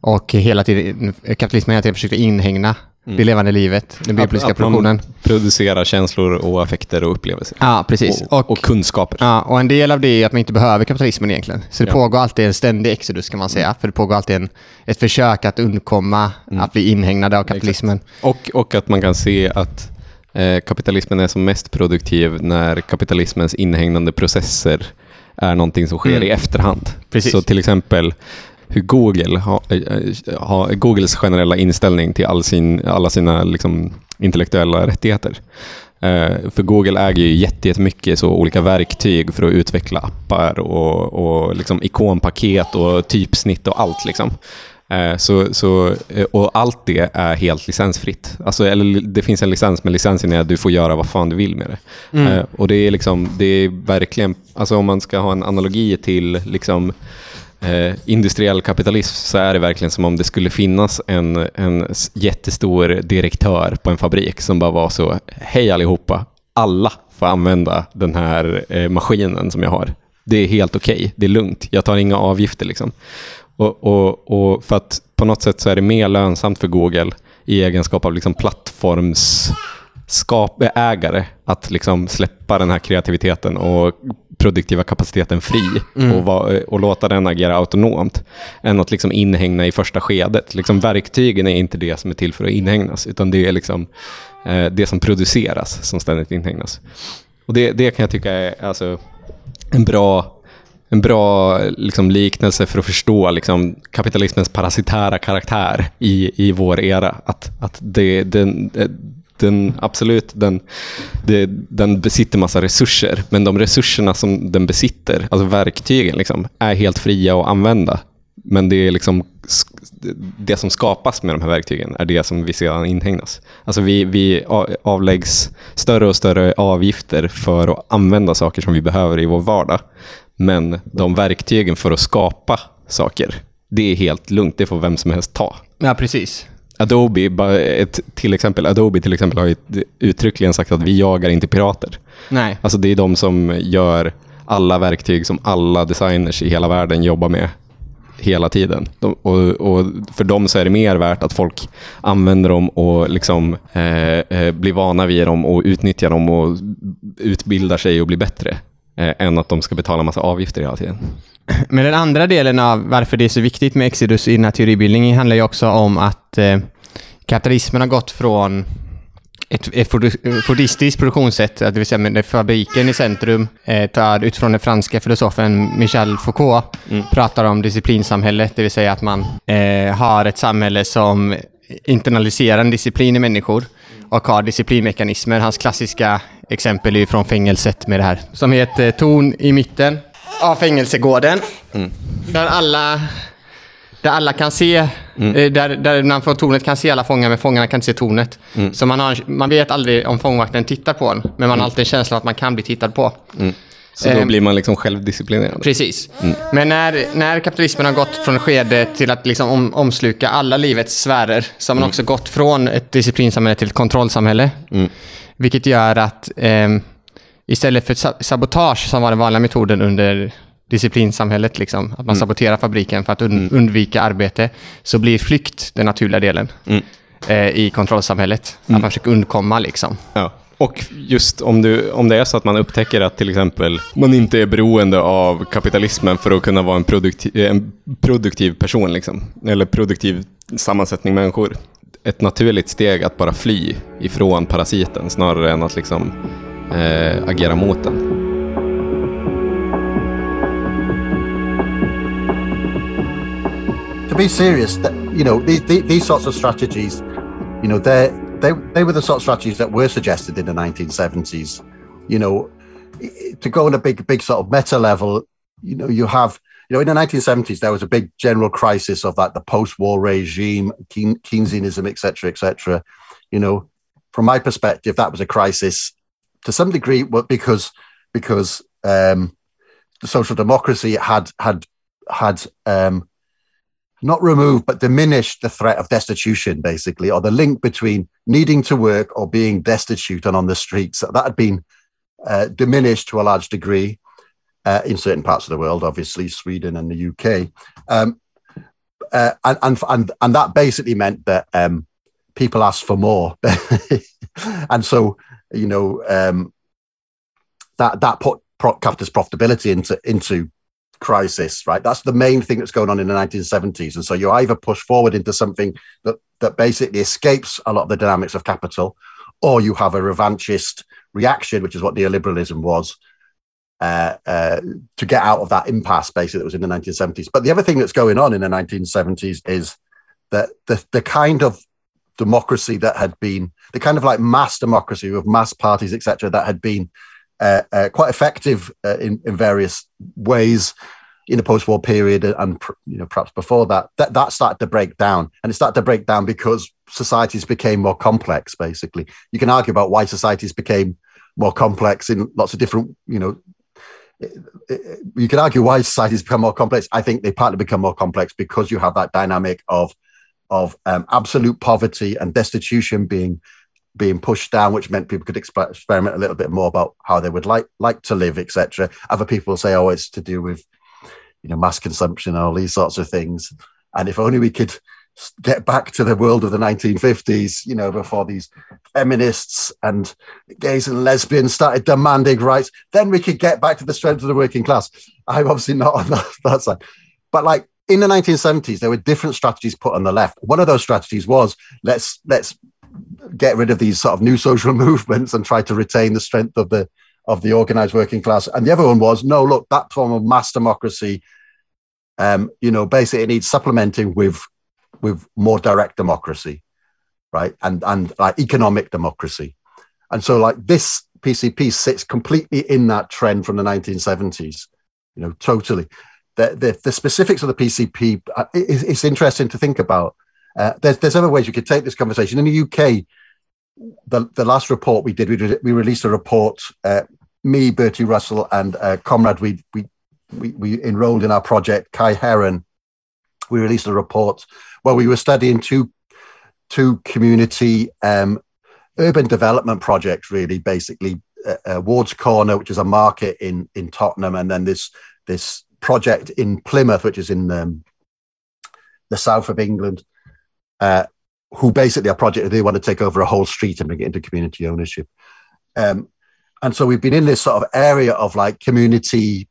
och hela tiden, kapitalismen hela tiden försöker inhägna det levande livet, den biopolitiska Att- att man produktionen. producerar känslor och affekter och upplevelser. Ja, precis. Och, och kunskaper. Ja, och en del av det är att man inte behöver kapitalismen egentligen. Så det Ja. pågår alltid en ständig exodus kan man säga. För det pågår alltid en, ett försök att undkomma att bli inhägnade av kapitalismen. Och, och att man kan se att kapitalismen är som mest produktiv när kapitalismens inhägnande processer är någonting som sker Mm. i efterhand. Precis. Så till exempel hur Google har, eh, har Googles generella inställning till all sin, alla sina liksom, intellektuella rättigheter. Eh, för Google äger ju jätte- jättemycket så olika verktyg för att utveckla appar och, och liksom ikonpaket och typsnitt och allt. Liksom. Eh, Så, så, eh, och allt det är helt licensfritt. Alltså, eller det finns en licens, men licensen är att du får göra vad fan du vill med det. Eh, Och det är, liksom, det är verkligen, alltså om man ska ha en analogi till liksom, eh, industriell kapitalism så är det verkligen som om det skulle finnas en, en jättestor direktör på en fabrik som bara var så, hej allihopa, alla får använda den här eh, maskinen som jag har. Det är helt okej, det är lugnt, jag tar inga avgifter liksom. Och, och, och för att på något sätt så är det mer lönsamt för Google i egenskap av liksom plattformsägare att liksom släppa den här kreativiteten och produktiva kapaciteten fri och, va, och låta den agera autonomt än att liksom inhägna i första skedet. Liksom verktygen är inte det som är till för att inhägnas utan det är liksom, eh, det som produceras som ständigt inhägnas. Och det, det kan jag tycka är alltså, en bra en bra liksom, liknelse för att förstå liksom, kapitalismens parasitära karaktär i, i vår era. Att, att det, den, den, absolut, den, det, den besitter massa resurser, men de resurserna som den besitter, alltså verktygen, liksom, är helt fria att använda. Men det är liksom det som skapas med de här verktygen är det som vi sedan inhägnas. Alltså vi, vi avläggs större och större avgifter för att använda saker som vi behöver i vår vardag. Men de verktygen för att skapa saker, det är helt lugnt. Det får vem som helst ta. Ja, precis. Adobe, ett till exempel, Adobe till exempel har uttryckligen sagt att vi jagar inte pirater. Nej. Alltså det är de som gör alla verktyg som alla designers i hela världen jobbar med hela tiden. De, och, och för dem så är det mer värt att folk använder dem och liksom, eh, eh, blir vana vid dem och utnyttjar dem och utbildar sig och blir bättre. Eh, än att de ska betala massa avgifter hela tiden. Men den andra delen av varför det är så viktigt med Exodus i den här teoribildningen handlar ju också om att eh, kapitalismen har gått från ett, ett fordistiskt produktionssätt, det vill säga med fabriken i centrum, eh, tar utifrån den franska filosofen Michel Foucault, pratar om disciplinsamhället, det vill säga att man eh, har ett samhälle som internaliserar en disciplin i människor och har disciplinmekanismer. Hans klassiska exempel är ju från fängelset med det här. Som heter Torn i mitten av fängelsegården. Där alla där alla kan se, eh, där, där man från tornet kan se alla fångar, men fångarna kan inte se tornet. Så man, har, man vet aldrig om fångvakten tittar på en, men man har alltid en känsla att man kan bli tittad på. Så då Ehm. blir man liksom självdisciplinerad. Precis. Men när, när kapitalismen har gått från skede till att liksom om, omsluka alla livets sfärer så har man också gått från ett disciplinsamhälle till ett kontrollsamhälle. Vilket gör att ehm, istället för sa- sabotage som var den vanliga metoden under disciplinsamhället, liksom, att man saboterar fabriken för att un- undvika arbete, så blir flykt den naturliga delen eh, i kontrollsamhället. Att man försöker undkomma. Liksom. Ja. Och just om, du, om det är så att man upptäcker att till exempel man inte är beroende av kapitalismen för att kunna vara en produktiv, en produktiv person, liksom, eller produktiv sammansättning människor. Ett naturligt steg att bara fly ifrån parasiten snarare än att liksom, eh, agera mot den. to be serious, you know, these, these, sorts of strategies, you know, they're they they were the sort of strategies that were suggested in the 1970s. You know, to go on a big big sort of meta level, you know, you have, you know, in the 1970s there was a big general crisis of like the post-war regime, Keynesianism, etc., etc. You know, from my perspective, that was a crisis to some degree, but because because um, the social democracy had had had um, not removed but diminished the threat of destitution basically or the link between needing to work or being destitute and on the streets. That had been uh, diminished to a large degree uh, in certain parts of the world obviously sweden and the uk um, uh, and, and and and that basically meant that um, people asked for more. And so you know um, that that put pro- capitalist profitability into into crisis, right? That's the main thing that's going on in the 1970s. And so you either push forward into something that, that basically escapes a lot of the dynamics of capital, or you have a revanchist reaction, which is what neoliberalism was, uh, uh, to get out of that impasse, basically, that was in the 1970s. But the other thing that's going on in the 1970s is that the, the kind of democracy that had been, the kind of like mass democracy with mass parties, etc., that had been quite effective uh, in, in various ways in the post-war period and you know perhaps before that, that that started to break down. And it started to break down because societies became more complex basically. You can argue about why societies became more complex in lots of different you know you can argue why societies become more complex. I think they partly become more complex because you have that dynamic of of um, absolute poverty and destitution being being pushed down, which meant people could exper- experiment a little bit more about how they would like like to live, etc. Other people say, "Oh, it's to do with you know mass consumption and all these sorts of things." And if only we could get back to the world of the 1950s, you know, before these feminists and gays and lesbians started demanding rights, then we could get back to the strength of the working class. I'm obviously not on that, that side, but like in the 1970s, there were different strategies put on the left. One of those strategies was let's let's get rid of these sort of new social movements and try to retain the strength of the of the organized working class. And the other one was no, look, that form of mass democracy, um, you know, basically it needs supplementing with with more direct democracy, right? And and like economic democracy. And so like this PCP sits completely in that trend from the 1970s, you know, totally. The, the, the specifics of the PCP, uh, it's interesting to think about. Uh, there's, there's other ways we could take this conversation. In the UK, the, the last report we did, we, we released a report, uh, me, Bertie Russell, and uh, Comrade, we, we, we, we enrolled in our project, Kai Heron. We released a report where we were studying two, two community um, urban development projects, really, basically. Uh, uh, Ward's Corner, which is a market in, in Tottenham, and then this, this project in Plymouth, which is in um, the south of England uh, who basically are project they want to take over a whole street and bring it into community ownership. Um, and so we've been in this sort of area of like community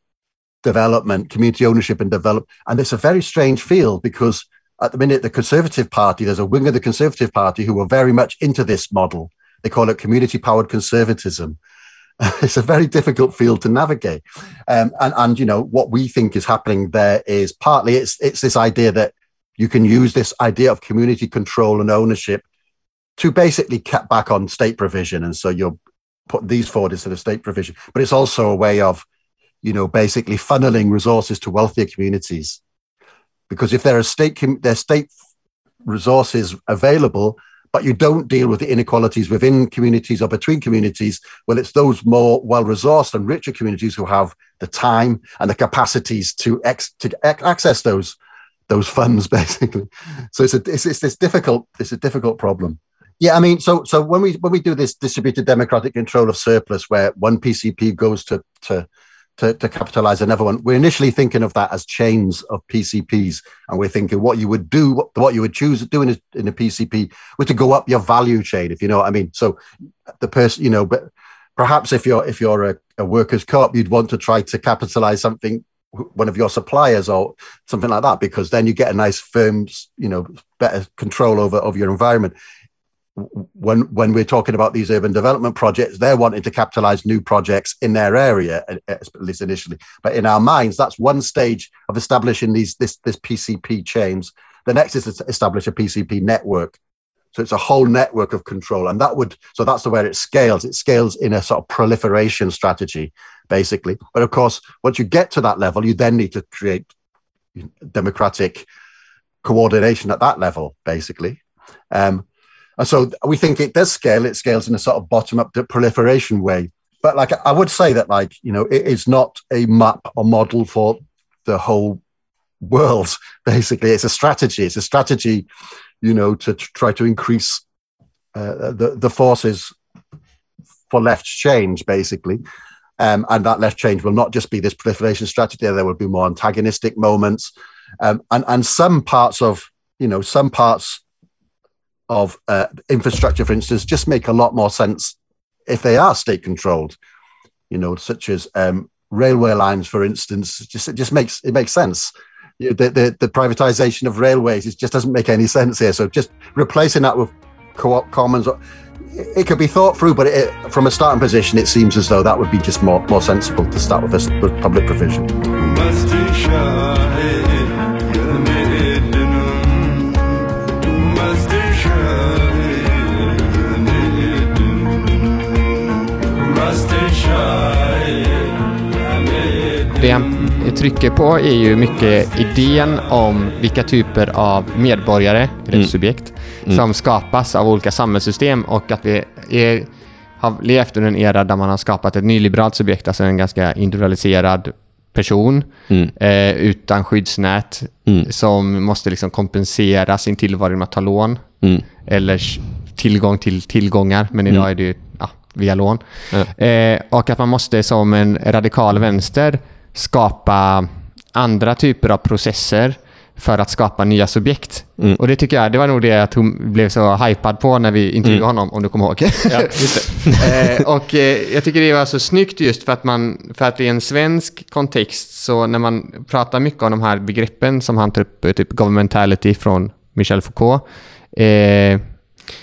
development, community ownership and develop. And it's a very strange field because at the minute, the Conservative Party, there's a wing of the Conservative Party who are very much into this model. They call it community powered conservatism. it's a very difficult field to navigate. Um, and, and, you know, what we think is happening there is partly it's, it's this idea that you can use this idea of community control and ownership to basically cut back on state provision. And so you're put these forward instead of state provision. But it's also a way of, you know, basically funneling resources to wealthier communities. Because if there are state there are state resources available, but you don't deal with the inequalities within communities or between communities, well, it's those more well-resourced and richer communities who have the time and the capacities to ex- to access those those funds, basically. So it's a it's, it's this difficult it's a difficult problem. Yeah, I mean, so so when we when we do this distributed democratic control of surplus, where one PCP goes to to to, to capitalize another one, we're initially thinking of that as chains of PCPs, and we're thinking what you would do, what, what you would choose to do in a, in a PCP, was to go up your value chain, if you know what I mean. So the person, you know, but perhaps if you're if you're a, a workers' co-op, you'd want to try to capitalize something one of your suppliers or something like that because then you get a nice firm you know better control over of your environment when when we're talking about these urban development projects, they're wanting to capitalize new projects in their area, at least initially. But in our minds, that's one stage of establishing these this this PCP chains. The next is to establish a PCP network. So it's a whole network of control, and that would so that's the way it scales. It scales in a sort of proliferation strategy, basically. But of course, once you get to that level, you then need to create democratic coordination at that level, basically. Um, and so we think it does scale. It scales in a sort of bottom up proliferation way. But like I would say that like, you know, it is not a map or model for the whole world, basically. It's a strategy. It's a strategy, you know, to, to try to increase uh, the, the forces for left change, basically. Um, and that left change will not just be this proliferation strategy. There will be more antagonistic moments, um, and and some parts of you know some parts of uh, infrastructure, for instance, just make a lot more sense if they are state controlled. You know, such as um, railway lines, for instance. Just it just makes it makes sense. You know, the, the, the privatization of railways it just doesn't make any sense here. So just replacing that with co-op commons, it could be thought through, but it, from a starting position, it seems as though that would be just more more sensible to start with this with public provision. Det jag trycker på är ju mycket idén om vilka typer av medborgare, eller mm. subjekt, mm. som skapas av olika samhällssystem och att vi är, har levt under en era där man har skapat ett nyliberalt subjekt, alltså en ganska individualiserad person mm. eh, utan skyddsnät mm. som måste liksom kompensera sin tillvaro genom att ta lån mm. eller tillgång till tillgångar, men idag mm. är det ju ja, via lån. Eh, och att man måste som en radikal vänster skapa andra typer av processer för att skapa nya subjekt. Mm. Och det tycker jag, det var nog det jag blev så hypad på när vi intervjuade mm. honom, om du kommer ihåg. Ja, eh, och eh, jag tycker det var så snyggt just för att man, för att i en svensk kontext så när man pratar mycket om de här begreppen som han tar upp, typ governmentality från Michel Foucault, eh,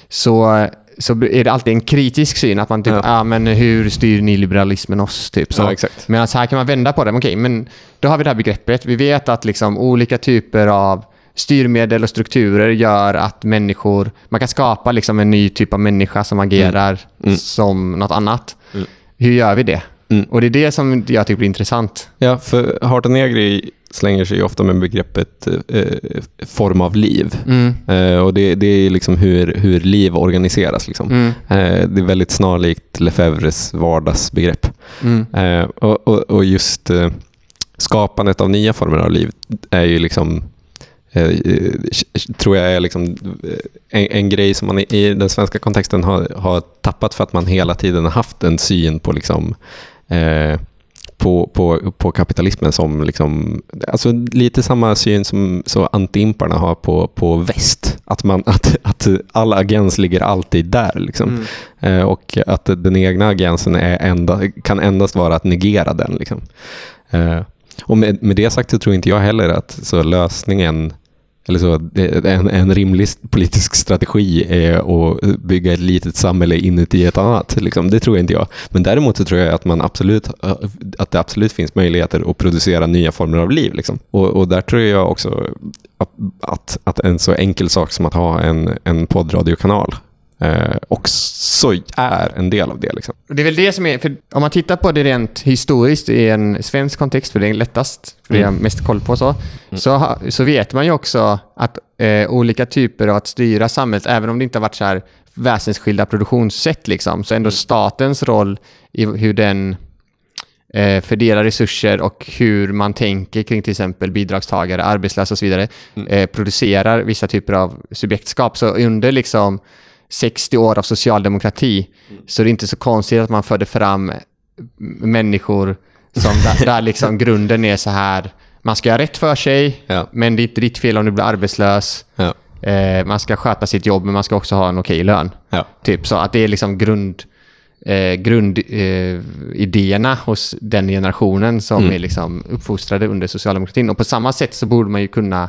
så så är det alltid en kritisk syn. Att man typ, ja. ah, men hur styr nyliberalismen oss? Typ, så. Ja, Medan här kan man vända på det. Okej, men då har vi det här begreppet. Vi vet att liksom olika typer av styrmedel och strukturer gör att människor... Man kan skapa liksom en ny typ av människa som agerar mm. Mm. som något annat. Mm. Hur gör vi det? Mm. Och det är det som jag tycker blir intressant. Ja, för Harta Negri slänger sig ofta med begreppet eh, form av liv. Mm. Eh, och det, det, är liksom hur, hur liv organiseras. Liksom. Mm. Eh, det är väldigt snarlikt Lefebvres vardagsbegrepp. Mm. Eh, och, och, och, just eh, skapandet av nya former av liv är ju liksom eh, tror jag är liksom en, en, grej som man i den svenska kontexten har, har tappat för att man hela tiden har haft en syn på liksom, eh, på, på, på kapitalismen som liksom, alltså lite samma syn som så antiimparna har på, på väst. Att, man, att, att all agens ligger alltid där. Liksom. Mm. Eh, och att den egna agensen är enda, kan endast vara att negera den. Liksom. Eh, och med, med det sagt så tror inte jag heller att så lösningen eller så, en, en rimlig politisk strategi är att bygga ett litet samhälle inuti ett annat. Liksom. Det tror inte jag. Men däremot så tror jag att, man absolut, eh, att det absolut finns möjligheter att producera nya former av liv. Liksom. Och, och, där tror jag också att, att, att, en så enkel sak som att ha en, en poddradiokanal eh, också är en del av det. Liksom. Det är väl det som är, för om man tittar på det rent historiskt i en svensk kontext, för det är lättast, för det är jag mest koll på så, så, ha- så vet man ju också att eh, olika typer av att styra samhället, även om det inte har varit så här väsensskilda produktionssätt, liksom, så ändå statens roll i hur den eh, fördela resurser och hur man tänker kring till exempel bidragstagare, arbetslösa och så vidare, eh, producerar vissa typer av subjektskap. Så under liksom 60 år av socialdemokrati så är det inte så konstigt att man förde fram människor som där, där liksom grunden är så här, man ska göra rätt för sig, Ja. men det är inte ditt fel om du blir arbetslös. Ja. Eh, man ska sköta sitt jobb, men man ska också ha en okej lön. Ja. Typ så att det är liksom grund, eh, grundidéerna eh, hos den generationen som är liksom uppfostrade under socialdemokratin. Och på samma sätt så borde man ju kunna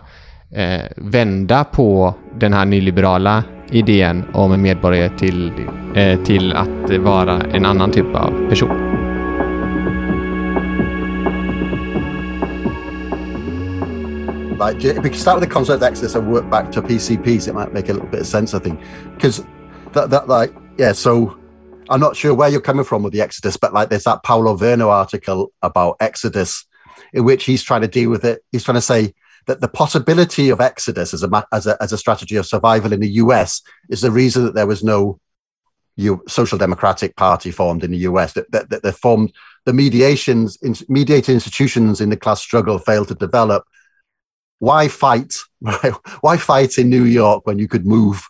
eh, vända på den här nyliberala idén om en medborgare till, eh, till att vara en annan typ av person. like if we start with the concept of exodus and work back to PCPs, it might make a little bit of sense, I think, because that that like yeah. So I'm not sure where you're coming from with the exodus, but like there's that Paulo Verno article about exodus, in which he's trying to deal with it. He's trying to say that the possibility of exodus as a as a as a strategy of survival in the US is the reason that there was no U- social democratic party formed in the US that that, that they formed the mediations in, mediated institutions in the class struggle failed to develop. Why fight why fight in new york when you could move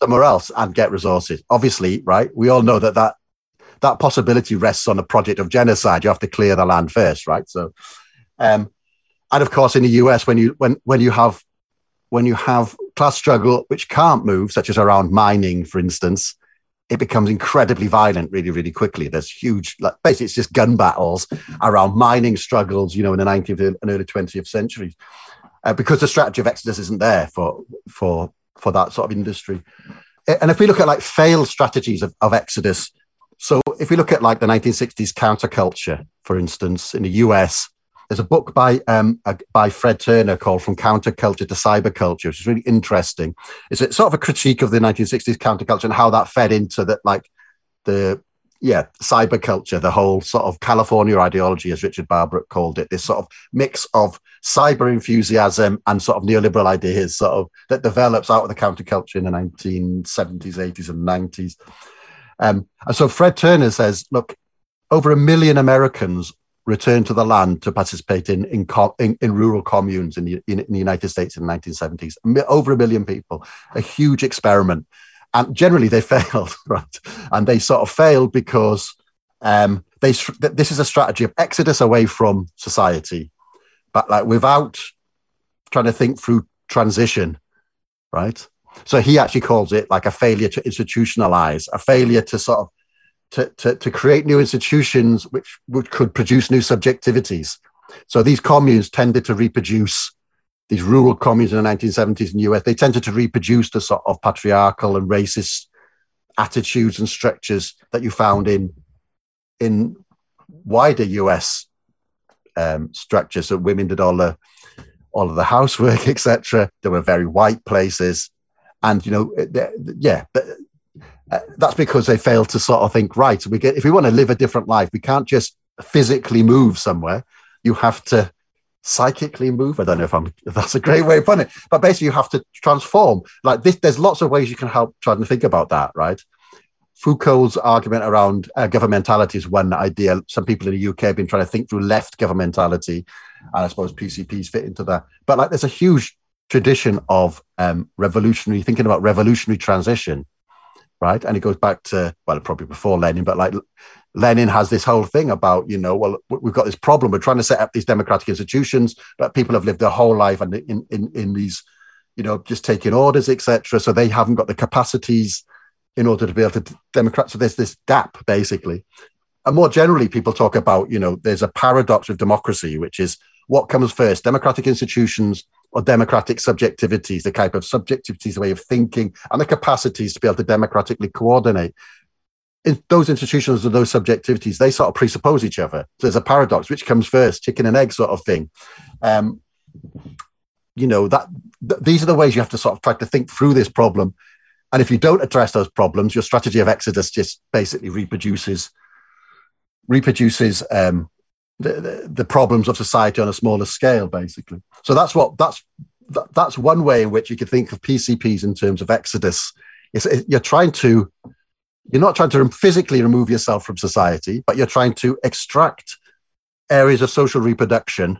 somewhere else and get resources? Obviously right we all know that that that possibility rests on a project of genocide. You have to clear the land first right? So um and of course in the us when you when when you have when you have class struggle which can't move such as around mining for instance it becomes incredibly violent really really quickly. There's huge like basically it's just gun battles around mining struggles you know in the 19th and early 20th centuries uh, because the strategy of exodus isn't there for for for that sort of industry. And if we look at like failed strategies of, of exodus so if we look at like the 1960s counterculture for instance in the us there's a book by um, uh, by Fred Turner called From Counterculture to Cyberculture, which is really interesting. It's a, sort of a critique of the 1960s counterculture and how that fed into that, like the yeah cyberculture, the whole sort of California ideology, as Richard Barbrook called it, this sort of mix of cyber enthusiasm and sort of neoliberal ideas, sort of that develops out of the counterculture in the 1970s, 80s, and 90s. Um, and so Fred Turner says, look, over a million Americans returned to the land to participate in in, in, in rural communes in the, in, in the United States in the 1970s. Over a million people, a huge experiment. And generally they failed, right? And they sort of failed because um, they this is a strategy of exodus away from society, but like without trying to think through transition, right? So he actually calls it like a failure to institutionalize, a failure to sort of to, to, to create new institutions which, which could produce new subjectivities. So these communes tended to reproduce these rural communes in the 1970s in the US. They tended to reproduce the sort of patriarchal and racist attitudes and structures that you found in in wider US um, structures. So women did all the all of the housework, etc. There were very white places, and you know, yeah, but uh, that's because they failed to sort of think right we get if we want to live a different life we can't just physically move somewhere. You have to psychically move. I don't know if i'm if that's a great way of putting it but basically you have to transform. Like this there's lots of ways you can help try and think about that right? Foucault's argument around uh, governmentality is one idea. Some people in the UK have been trying to think through left governmentality, and I suppose PCPs fit into that. But like, there's a huge tradition of um, revolutionary thinking about revolutionary transition, right? And it goes back to well, probably before Lenin, but like Lenin has this whole thing about you know, well, we've got this problem. We're trying to set up these democratic institutions, but people have lived their whole life and in in in these, you know, just taking orders, etc. So they haven't got the capacities in order to be able to democrat. So there's this gap basically. And more generally, people talk about, you know, there's a paradox of democracy, which is what comes first, democratic institutions or democratic subjectivities, the type of subjectivities, the way of thinking, and the capacities to be able to democratically coordinate. In those institutions and those subjectivities, they sort of presuppose each other. So there's a paradox, which comes first, chicken and egg sort of thing. Um, you know, that th- these are the ways you have to sort of try to think through this problem And if you don't address those problems, your strategy of exodus just basically reproduces reproduces um, the, the, problems of society on a smaller scale, basically. So that's what that's that, that's one way in which you could think of PCPs in terms of exodus. It, you're trying to you're not trying to physically remove yourself from society, but you're trying to extract areas of social reproduction,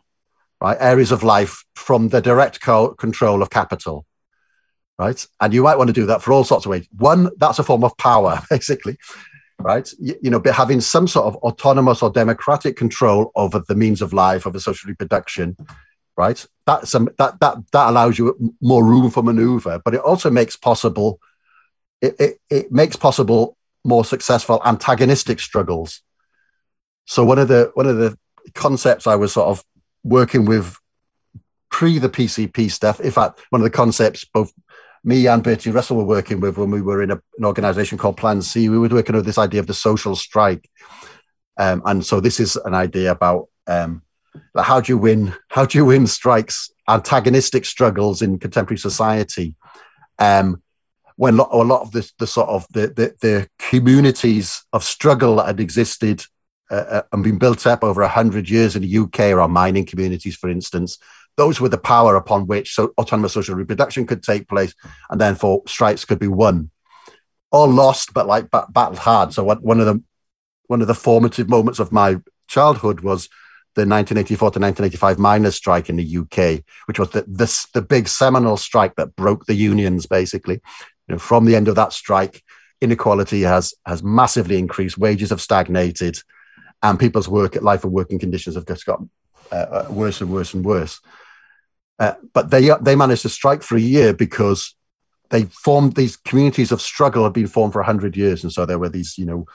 right? Areas of life from the direct co- control of capital, right? And you might want to do that for all sorts of ways. One, that's a form of power, basically, right? You, know, but having some sort of autonomous or democratic control over the means of life, over social reproduction, right? That's some that that that allows you more room for maneuver, but it also makes possible it, it, it makes possible more successful antagonistic struggles. So one of the one of the concepts I was sort of working with pre the PCP stuff, in fact, one of the concepts both me and Bertie Russell were working with when we were in a, an organization called Plan C, we were working with this idea of the social strike. Um, and so this is an idea about um, how do you win, how do you win strikes, antagonistic struggles in contemporary society. Um, when a lot of the, the sort of the, the, the communities of struggle that had existed uh, uh and been built up over 100 years in the UK around mining communities, for instance, those were the power upon which so autonomous social reproduction could take place, and then for strikes could be won. or lost, but like bat- battled hard. So what, one of the one of the formative moments of my childhood was the 1984 to 1985 miners' strike in the UK, which was the, the big seminal strike that broke the unions, basically. You know, from the end of that strike, inequality has has massively increased, wages have stagnated, and people's work life and working conditions have just got uh, uh, worse and worse and worse. Uh, but they they managed to strike for a year because they formed these communities of struggle had been formed for hundred years, and so there were these you know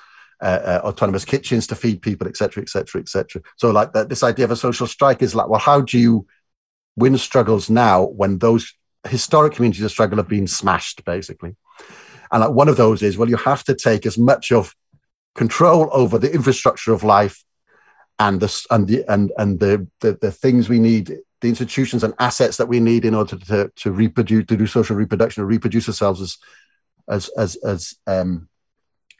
uh, uh, autonomous kitchens to feed people, etc., etc., etc. So like that, this idea of a social strike is like, well, how do you win struggles now when those historic communities of struggle have been smashed, basically. And like one of those is, well, you have to take as much of control over the infrastructure of life and the and the and and the the, the things we need, the institutions and assets that we need in order to to reproduce, to do social reproduction, and reproduce ourselves as as as as um,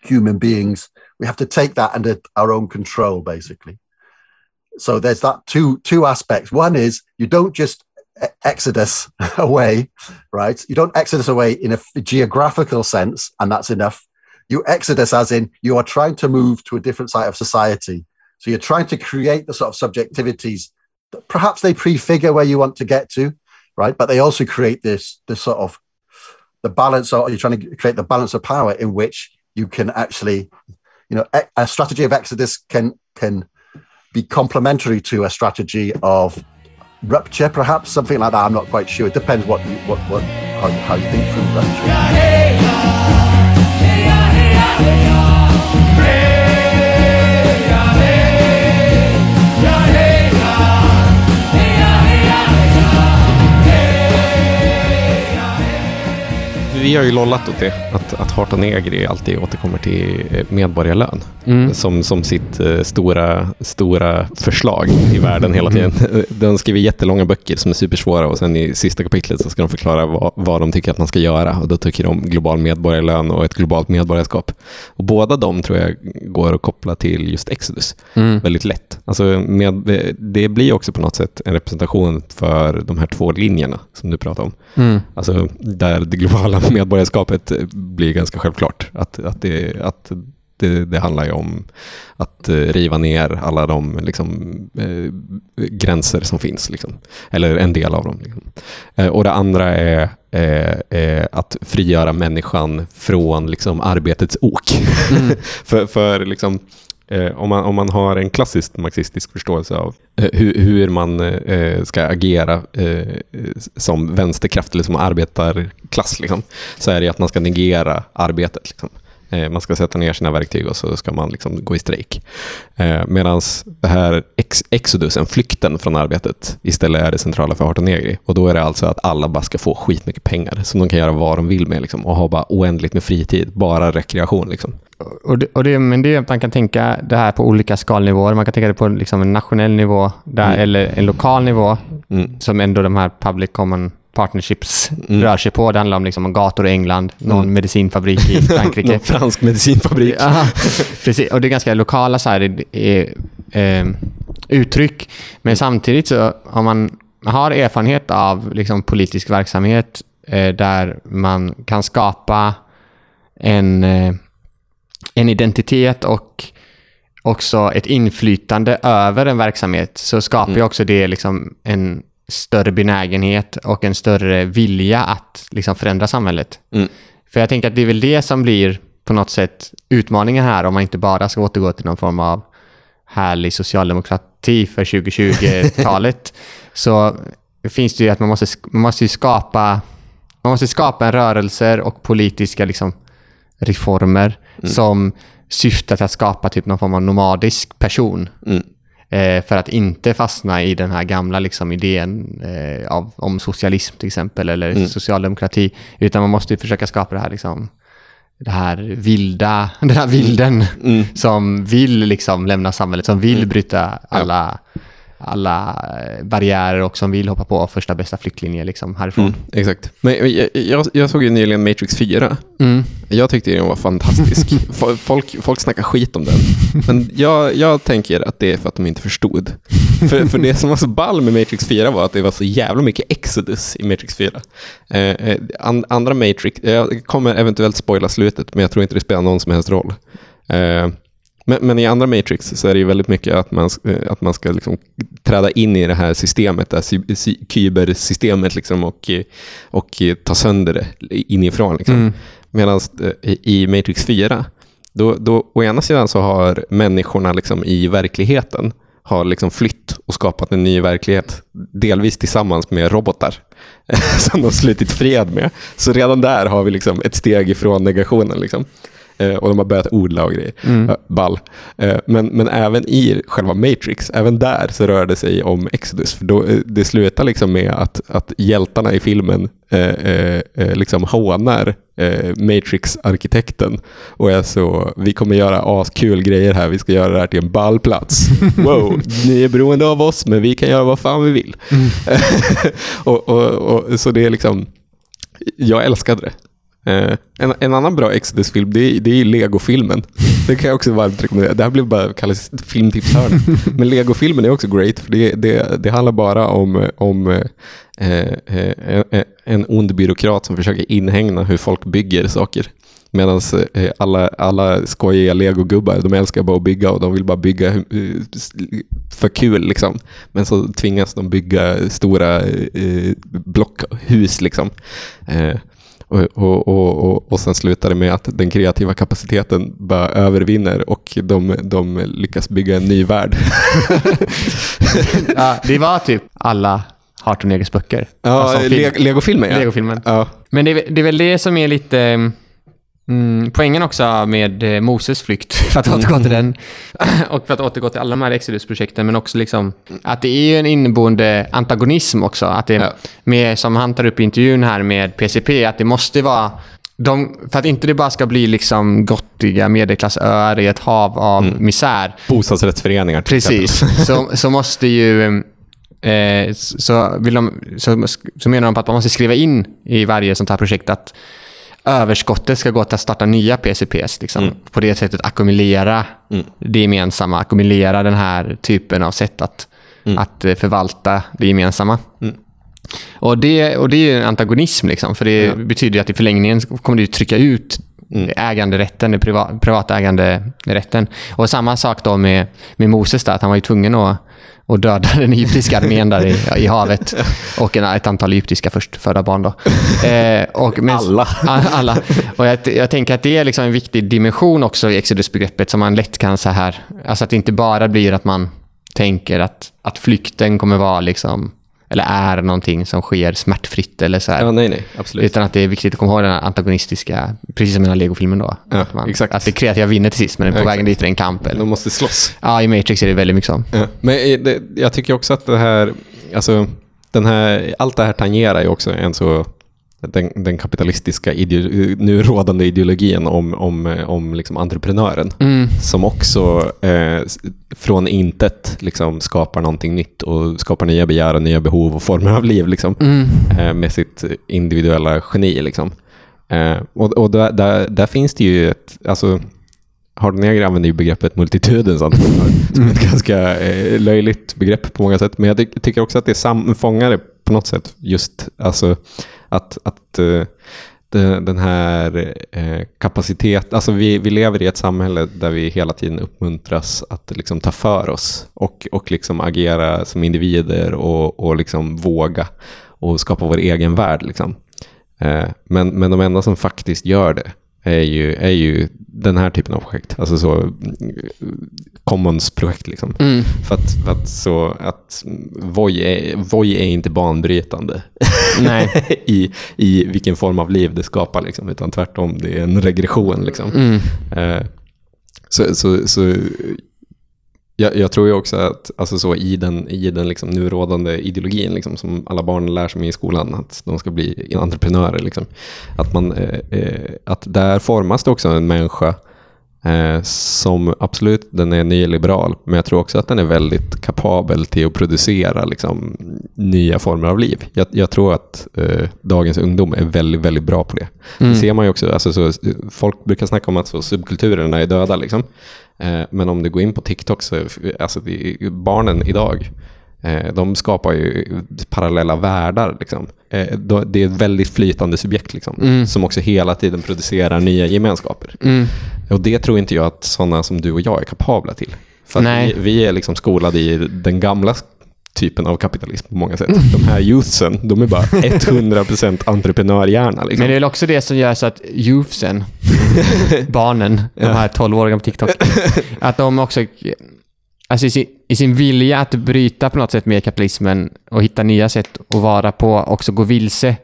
human beings. We have to take that under our own control, basically. So there's that two two aspects. One is you don't just exodus away, right? You don't exodus away in a geographical sense, and that's enough. You exodus as in you are trying to move to a different side of society. So you're trying to create the sort of subjectivities that perhaps they prefigure where you want to get to, right? But they also create this this sort of the balance, or you're trying to create the balance of power in which you can actually, you know, a strategy of exodus can can be complementary to a strategy of rupture, perhaps something like that. I'm not quite sure. It depends what you, what what how, how you think through rupture. Vi har ju lollat åt det, att, att Harta Negri alltid återkommer till eh, medborgarlön mm. som, som sitt uh, stora, stora förslag i världen hela tiden. Mm. De skriver jättelånga böcker som är supersvåra och sen i sista kapitlet så ska de förklara vad, vad de tycker att man ska göra och då tycker de global medborgarlön och ett globalt medborgarskap. Och båda de tror jag går att koppla till just Exodus mm. väldigt lätt. Alltså med, det blir också på något sätt en representation för de här två linjerna som du pratar om. Mm. Alltså där det globala medborgarskapet blir ganska självklart. Att, att, det, att det, det handlar ju om att eh, riva ner alla de liksom, eh, gränser som finns. Liksom. Eller en del av dem. Liksom. Eh, och det andra är eh, att frigöra människan från liksom, arbetets ok. Mm. för, för liksom, Eh, om, man, om man har en klassisk marxistisk förståelse av eh, hur, hur, man eh, eh, ska agera eh, som vänsterkraft eller som arbetarklass, liksom, så är det att man ska negera arbetet. Liksom. Eh, man ska sätta ner sina verktyg och så ska man liksom gå i strejk. Eh, Medan det här ex exodusen, flykten från arbetet, istället är det centrala för Harton Negri. Och då är det alltså att alla bara ska få skitmycket pengar som de kan göra vad de vill med liksom, och ha bara oändligt med fritid, bara rekreation. Liksom. Och det, och det, men det, man kan tänka det här på olika skalnivåer. Man kan tänka det på liksom en nationell nivå där, mm. eller en lokal nivå mm. som ändå de här public common partnerships rör sig på. Det handlar om, liksom, om gator i England, någon Mm. medicinfabrik i Frankrike. Någon fransk medicinfabrik. Ja, precis. Och det är ganska lokala så här, eh, eh, uttryck. Men samtidigt så om man har erfarenhet av liksom, politisk verksamhet eh, där man kan skapa en, eh, en identitet och också ett inflytande över en verksamhet så skapar ju Mm. också det liksom en större benägenhet och en större vilja att liksom förändra samhället. Mm. För jag tänker att det är väl det som blir på något sätt utmaningen här om man inte bara ska återgå till någon form av härlig socialdemokrati för 2020-talet. så finns det ju att man måste, man måste skapa man måste skapa en rörelser och politiska liksom, reformer som syftar till att skapa typ någon form av nomadisk person. Mm. Eh, för att inte fastna i den här gamla liksom, idén eh, av, om socialism till exempel, eller socialdemokrati. Utan man måste ju försöka skapa det här, liksom, det här vilda, den här vilden som vill liksom, lämna samhället, som vill bryta alla, alla eh, barriärer och som vill hoppa på första bästa flyktlinje liksom, härifrån. Mm, exakt. Men jag, jag, jag såg ju nyligen Matrix 4. Mm. Jag tyckte den var fantastisk. Fo- Folk, folk snackar skit om den. Men jag, jag tänker att det är för att de inte förstod. För, för det som var så ball med Matrix 4 var att det var så jävla mycket Exodus i Matrix 4. Eh, eh, an, andra Matrix, jag kommer eventuellt spoila slutet, men jag tror inte det spelar någon som helst roll. Eh, men, men i andra Matrix så är det ju väldigt mycket att man, eh, att man ska liksom träda in i det här systemet, det här kybersystemet liksom och, eh, och eh, ta sönder det inifrån. Liksom. Mm. Medan i i Matrix 4, då, då å ena sidan så har människorna liksom i verkligheten har liksom flytt och skapat en ny verklighet. Delvis tillsammans med robotar som de slutit fred med. Så redan där har vi liksom ett steg ifrån negationen. Liksom. Eh, och de har börjat odla och grejer. Eh, Ball. Eh, Men, men även i själva Matrix, även där så rör det sig om Exodus. För då, det slutar liksom med att, att hjältarna i filmen eh, liksom hånar Matrix-arkitekten och är så, vi kommer göra askul grejer här, vi ska göra det här till en ballplats. Wow, ni är beroende av oss, men vi kan göra vad fan vi vill. och, och, och, så det är liksom, jag älskade det. Eh, en, en annan bra Exodus-film, det, är- det är Lego-filmen. Det kan jag också varmt rekommendera. Det här blev bara kallas filmtipshörna. Men Lego-filmen är också great, för det, det, det handlar bara om, om eh, eh, eh, en ond byråkrat som försöker inhägna hur folk bygger saker. Medan eh, alla, alla skojiga legogubbar, de älskar bara att bygga och de vill bara bygga eh, för kul. Liksom. Men så tvingas de bygga stora eh, blockhus. Liksom. Och, och, och, och, och sen slutar det med att den kreativa kapaciteten bara övervinner och de, de lyckas bygga en ny värld. Ja, det var typ alla Harton Egers böcker. Ja. Le- Lego-filmen ja. Lego-filmen. ja. Men det är, det är väl det som är lite mm, poängen också med eh, Moses flykt, för att återgå till den. Och för att återgå till alla de här Exodus-projekten, men också liksom att det är ju en inneboende antagonism också. Att det, Ja. med, som han tar upp i intervjun här med PCP, att det måste vara de, för att inte det bara ska bli liksom gottiga medelklassöar i ett hav av misär, Bostadsrättsföreningar till Precis. exempel. Så, så måste ju... Eh, så, vill de, så, så menar de på att man måste skriva in i varje sånt här projekt att överskottet ska gå till att starta nya PCPs. Liksom. På det sättet ackumulera det gemensamma, ackumulera den här typen av sätt att, att eh, förvalta det gemensamma. Och, det, och det är ju en antagonism, liksom, för det betyder ju att i förlängningen kommer det ju trycka ut äganderätten, den priva, privata äganderätten. Och samma sak då med, med Moses, där, att han var ju tvungen att, att döda den egyptiska armén där i, i havet. Och en, ett antal egyptiska förstfödda barn. Då. Eh, och, men, Alla. Alla. Och jag, jag tänker att det är liksom en viktig dimension också i Exodus-begreppet som man lätt kan så här, alltså att det inte bara blir att man tänker att, att flykten kommer vara liksom, eller är någonting som sker smärtfritt eller så här. Ja, nej, nej, absolut. Utan att det är viktigt att komma ihåg den antagonistiska, precis som i den här Lego-filmen då. Ja, att, man, exakt. att det kreativa vinner till sist, men Ja, på vägen exakt. dit är det en kamp. Eller? De måste slåss. Ja, i Matrix är det väldigt mycket så. Ja. Men det, jag tycker också att det här, alltså, den här, allt det här tangerar ju också en så den, den kapitalistiska ideo, nu rådande ideologin om, om, om liksom entreprenören. Mm. Som också eh, från intet liksom skapar någonting nytt och skapar nya begär och nya behov och former av liv liksom, Mm. eh, med sitt individuella geni. Liksom. Eh, och och där, där, där finns det ju ett, alltså, Hardenegger använder ju begreppet multitudens entreprenör som ett ganska eh, löjligt begrepp på många sätt. Men jag ty- tycker också att det sam- fångar det på något sätt. Just alltså, att, att eh, den här eh, alltså vi, vi lever i ett samhälle där vi hela tiden uppmuntras att liksom ta för oss och, och liksom agera som individer och, och liksom våga och skapa vår egen värld. Liksom. Eh, men, men de enda som faktiskt gör det är ju, är ju den här typen av projekt. Alltså så mm, commons-projekt liksom. Mm. För att, för att, så att Voi är, Voi är inte banbrytande i, i vilken form av liv det skapar, liksom, utan tvärtom, det är en regression. Liksom. Mm. Eh, så, så, så jag, jag tror ju också att alltså så, i den, i den liksom nu rådande ideologin liksom, som alla barn lär sig i skolan, att de ska bli entreprenörer. Liksom, att, man, eh, eh, att där formas det också en människa eh, som absolut, den är nyliberal, men jag tror också att den är väldigt kapabel till att producera liksom, nya former av liv. Jag, jag tror att eh, dagens ungdom är väldigt, väldigt bra på det. Mm. Det ser man ju också, alltså, så, folk brukar snacka om att så, subkulturerna är döda. Liksom. Eh, men om du går in på TikTok så, alltså det, barnen idag, eh, de skapar ju parallella världar. Liksom. Eh, det är ett väldigt flytande subjekt liksom, Mm. som också hela tiden producerar nya gemenskaper. Mm. Och det tror inte jag att sådana som du och jag är kapabla till. För vi, vi är liksom skolade i den gamla typen av kapitalism på många sätt. De här youthsen, de är bara 100% entreprenörhjärna. Liksom. Men det är väl också det som gör så att youthsen, barnen, de här 12-åringarna på TikTok, att de också, alltså i sin, i sin vilja att bryta på något sätt med kapitalismen och hitta nya sätt att vara på, också gå vilse.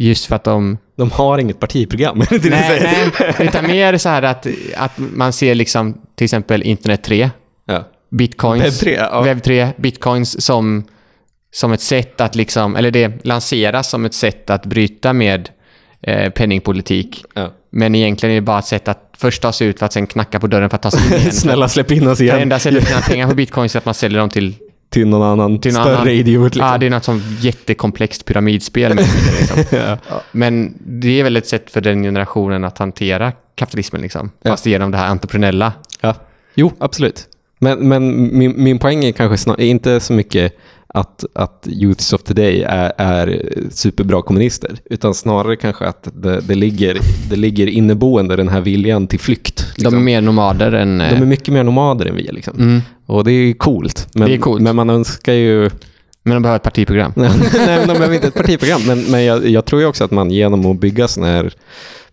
Just för att de... De har inget partiprogram. Nej, nej, utan mer så här att, att man ser liksom till exempel internet 3, Ja. Bitcoins, Webb 3, ja. webb 3 bitcoins som, som ett sätt att liksom, eller det lanseras som ett sätt att bryta med eh, penningpolitik. Ja. Men egentligen är det bara ett sätt att först ta sig ut för att sen knacka på dörren för att ta sig in igen. Snälla släpp in oss Det igen enda sättet att tjäna pengar på bitcoins är att man säljer dem till, till någon annan till någon större annan. idiot. Liksom. Ja, det är något som jättekomplext pyramidspel. Med, liksom. Ja. Men det är väl ett sätt för den generationen att hantera kapitalismen, liksom. Ja. fast genom det här entreprenella. Ja. Jo, absolut. Men, men min, min poäng är kanske snar, är inte så mycket att, att youths of today är, är superbra kommunister, utan snarare kanske att det, det, ligger, det ligger inneboende den här viljan till flykt. De liksom. är mer nomader än... De är mycket mer nomader än vi. Liksom. mm, Och det är coolt. Men, Det är coolt. men man önskar ju... men de behöver ett partiprogram. Nej, men de behöver inte ett partiprogram. Men, men jag, jag tror ju också att man genom att bygga sådana här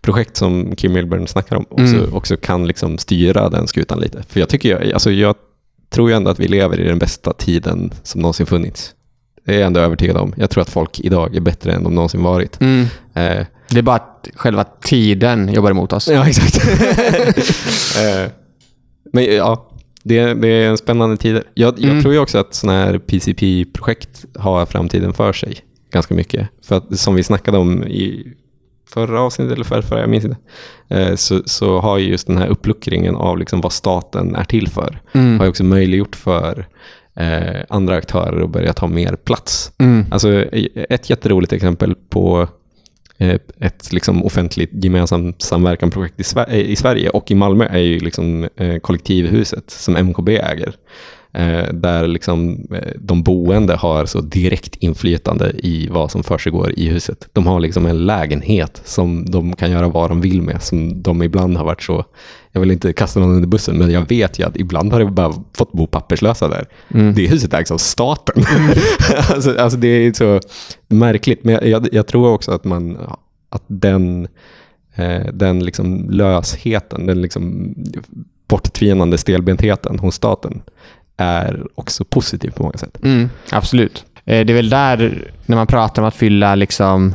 projekt som Kim Milburn snackar om också, Mm. också kan liksom styra den skutan lite. För jag tycker jag, alltså jag tror ju ändå att vi lever i den bästa tiden som någonsin funnits. Det är jag ändå övertygad om. Jag tror att folk idag är bättre än de någonsin varit. Mm. Eh, Det är bara att själva tiden jobbar emot oss. ja, exakt. eh, men ja, det, det är en spännande tid. Jag, jag Mm. tror ju också att sådana här PCP-projekt har framtiden för sig ganska mycket. För att som vi snackade om i förra avsnittet eller förra, förra jag minns inte, eh, så, så har ju just den här uppluckringen av liksom vad staten är till för, Mm. har ju också möjliggjort för eh, andra aktörer att börja ta mer plats. Mm. Alltså, ett jätteroligt exempel på eh, ett liksom offentligt gemensamt samverkanprojekt i, Sver- i Sverige och i Malmö är ju liksom eh, kollektivhuset som MKB äger. Eh, där liksom, eh, de boende har så direkt inflytande i vad som försiggår i huset. De har liksom en lägenhet som de kan göra vad de vill med, som de ibland har varit så, jag vill inte kasta någon under bussen, men jag vet ju att ibland har det bara fått bo papperslösa där. Mm. Det huset ägs av staten. alltså, alltså det är så märkligt, men jag, jag, jag tror också att man, att den, eh, den liksom lösheten, den liksom borttvinande stelbentheten hos staten är också positiv på många sätt. Mm, absolut. Eh, Det är väl där, när man pratar om att fylla liksom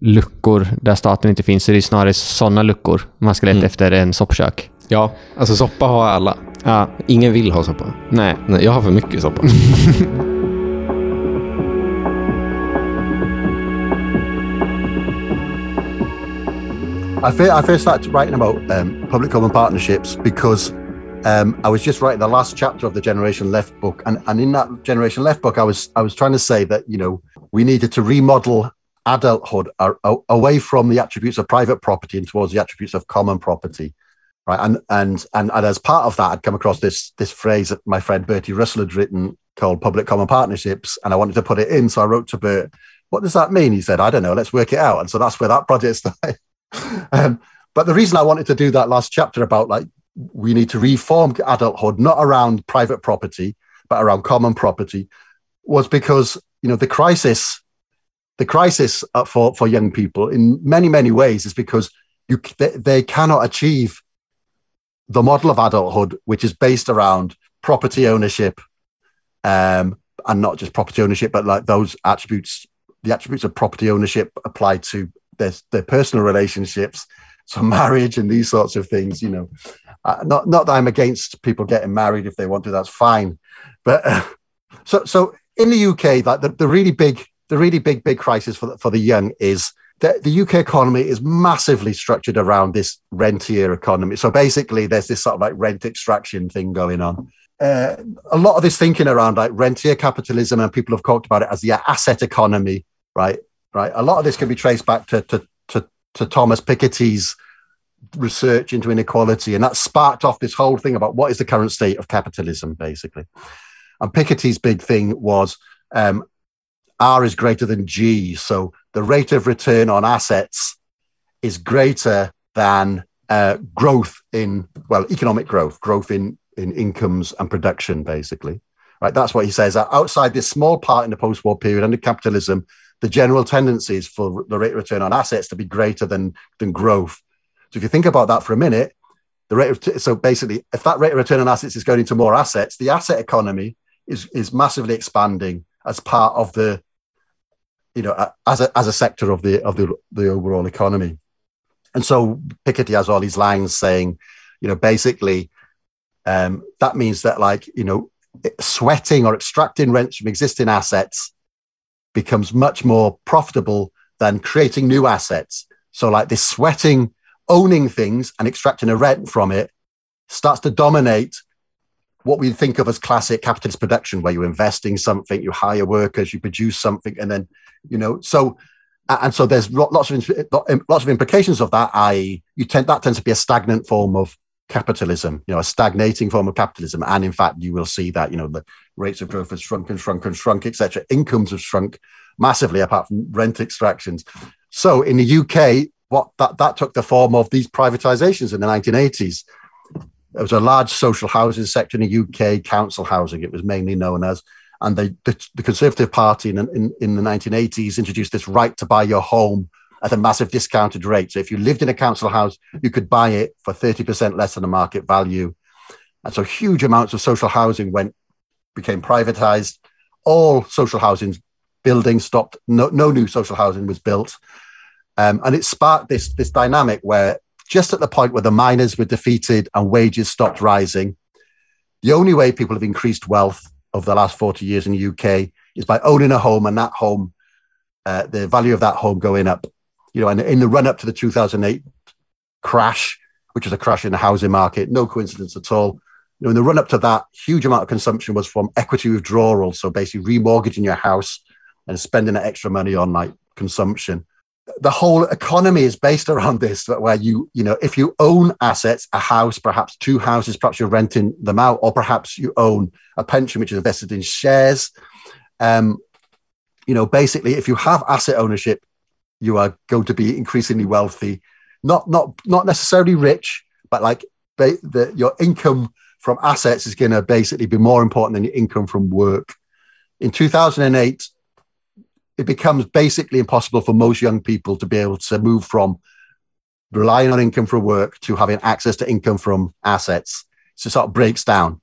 luckor där staten inte finns, så är det snarare sådana luckor man ska leta Mm. efter en soppkök. Ja, alltså soppa har alla. Ja, Ingen vill ha soppa. nej. Nej, jag har för mycket soppa. I first, I first started writing about um, public common partnerships because um, I was just writing the last chapter of the Generation Left book, and, and in that Generation Left book, I was I was trying to say that you know we needed to remodel adulthood away from the attributes of private property and towards the attributes of common property, right? And and and, and as part of that, I'd come across this this phrase that my friend Bertie Russell had written called public common partnerships, and I wanted to put it in, so I wrote to Bert. What does that mean? He said, I don't know. Let's work it out. And so that's where that project started. um, but the reason I wanted to do that last chapter about like we need to reform adulthood, not around private property, but around common property, was because you know the crisis, the crisis uh, for for young people in many many ways is because you they, they cannot achieve the model of adulthood which is based around property ownership, um, and not just property ownership, but like those attributes, the attributes of property ownership applied to their their personal relationships so marriage and these sorts of things you know uh, not not that i'm against people getting married if they want to that's fine. But uh, so so in the uk like the, the really big the really big big crisis for the, for the young is that the uk economy is massively structured around this rentier economy. So basically there's this sort of like rent extraction thing going on. Uh, a lot of this thinking around like rentier capitalism and people have talked about it as the asset economy right? Right? A lot of this can be traced back to, to to Thomas Piketty's research into inequality, and that sparked off this whole thing about what is the current state of capitalism, basically. And Piketty's big thing was um, R is greater than G, so the rate of return on assets is greater than uh, growth in well economic growth, growth in in incomes and production, basically. Right, that's what he says. Outside this small part in the post-war period under capitalism, the general tendency is for the rate of return on assets to be greater than than growth. If you think about that for a minute, the rate of t- so basically, if that rate of return on assets is going into more assets, the asset economy is is massively expanding as part of the you know as a as a sector of the of the the overall economy. And so Piketty has all these lines saying, you know, basically um, that means that like you know sweating or extracting rents from existing assets becomes much more profitable than creating new assets. So, like this sweating, owning things and extracting a rent from it starts to dominate what we think of as classic capitalist production, where you're investing something, you hire workers, you produce something, and then, you know, so and so there's lots of lots of implications of that. I.e., you tend that tends to be a stagnant form of capitalism, you know, a stagnating form of capitalism. And in fact, you will see that, you know, the rates of growth have shrunk and shrunk and shrunk, etc. Incomes have shrunk massively apart from rent extractions. So in the UK, what that, that took the form of these privatizations in the 1980s. There was a large social housing sector in the UK, council housing, it was mainly known as. And the, the Conservative Party in, in, in the 1980s introduced this right to buy your home at a massive discounted rate. So if you lived in a council house, you could buy it for 30% less than the market value. And so huge amounts of social housing went became privatized. All social housing buildings stopped. No, no new social housing was built. Um, and it sparked this, this dynamic where just at the point where the miners were defeated and wages stopped rising, the only way people have increased wealth over the last 40 years in the UK is by owning a home and that home, uh, the value of that home going up you know, and in the run up to the 2008 crash, which was a crash in the housing market, no coincidence at all. You know, in the run up to that, huge amount of consumption was from equity withdrawal. So basically remortgaging your house and spending that extra money on like consumption. The whole economy is based around this, where you, you know, if you own assets, a house, perhaps two houses, perhaps you're renting them out, or perhaps you own a pension which is invested in shares. Um, you know, basically, if you have asset ownership, you are going to be increasingly wealthy, not not not necessarily rich, but like ba- the, your income from assets is going to basically be more important than your income from work. In 2008, it becomes basically impossible for most young people to be able to move from relying on income from work to having access to income from assets. So it sort of breaks down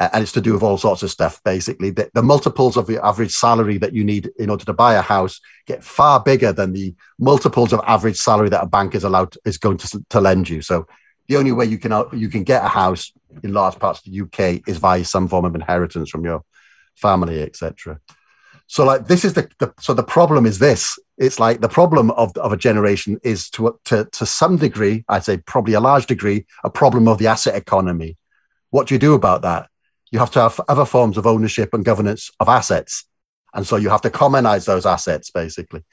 and it's to do with all sorts of stuff basically. The, the, multiples of the average salary that you need in order to buy a house get far bigger than the multiples of average salary that a bank is allowed is going to, to lend you. So the only way you can you can get a house in large parts of the UK is via some form of inheritance from your family etc so like this is the, the so the problem is this it's like the problem of, of a generation is to, to, to some degree, I'd say probably a large degree, a problem of the asset economy. What do you do about that? You have to have other forms of ownership and governance of assets. And so you have to commonize those assets, basically.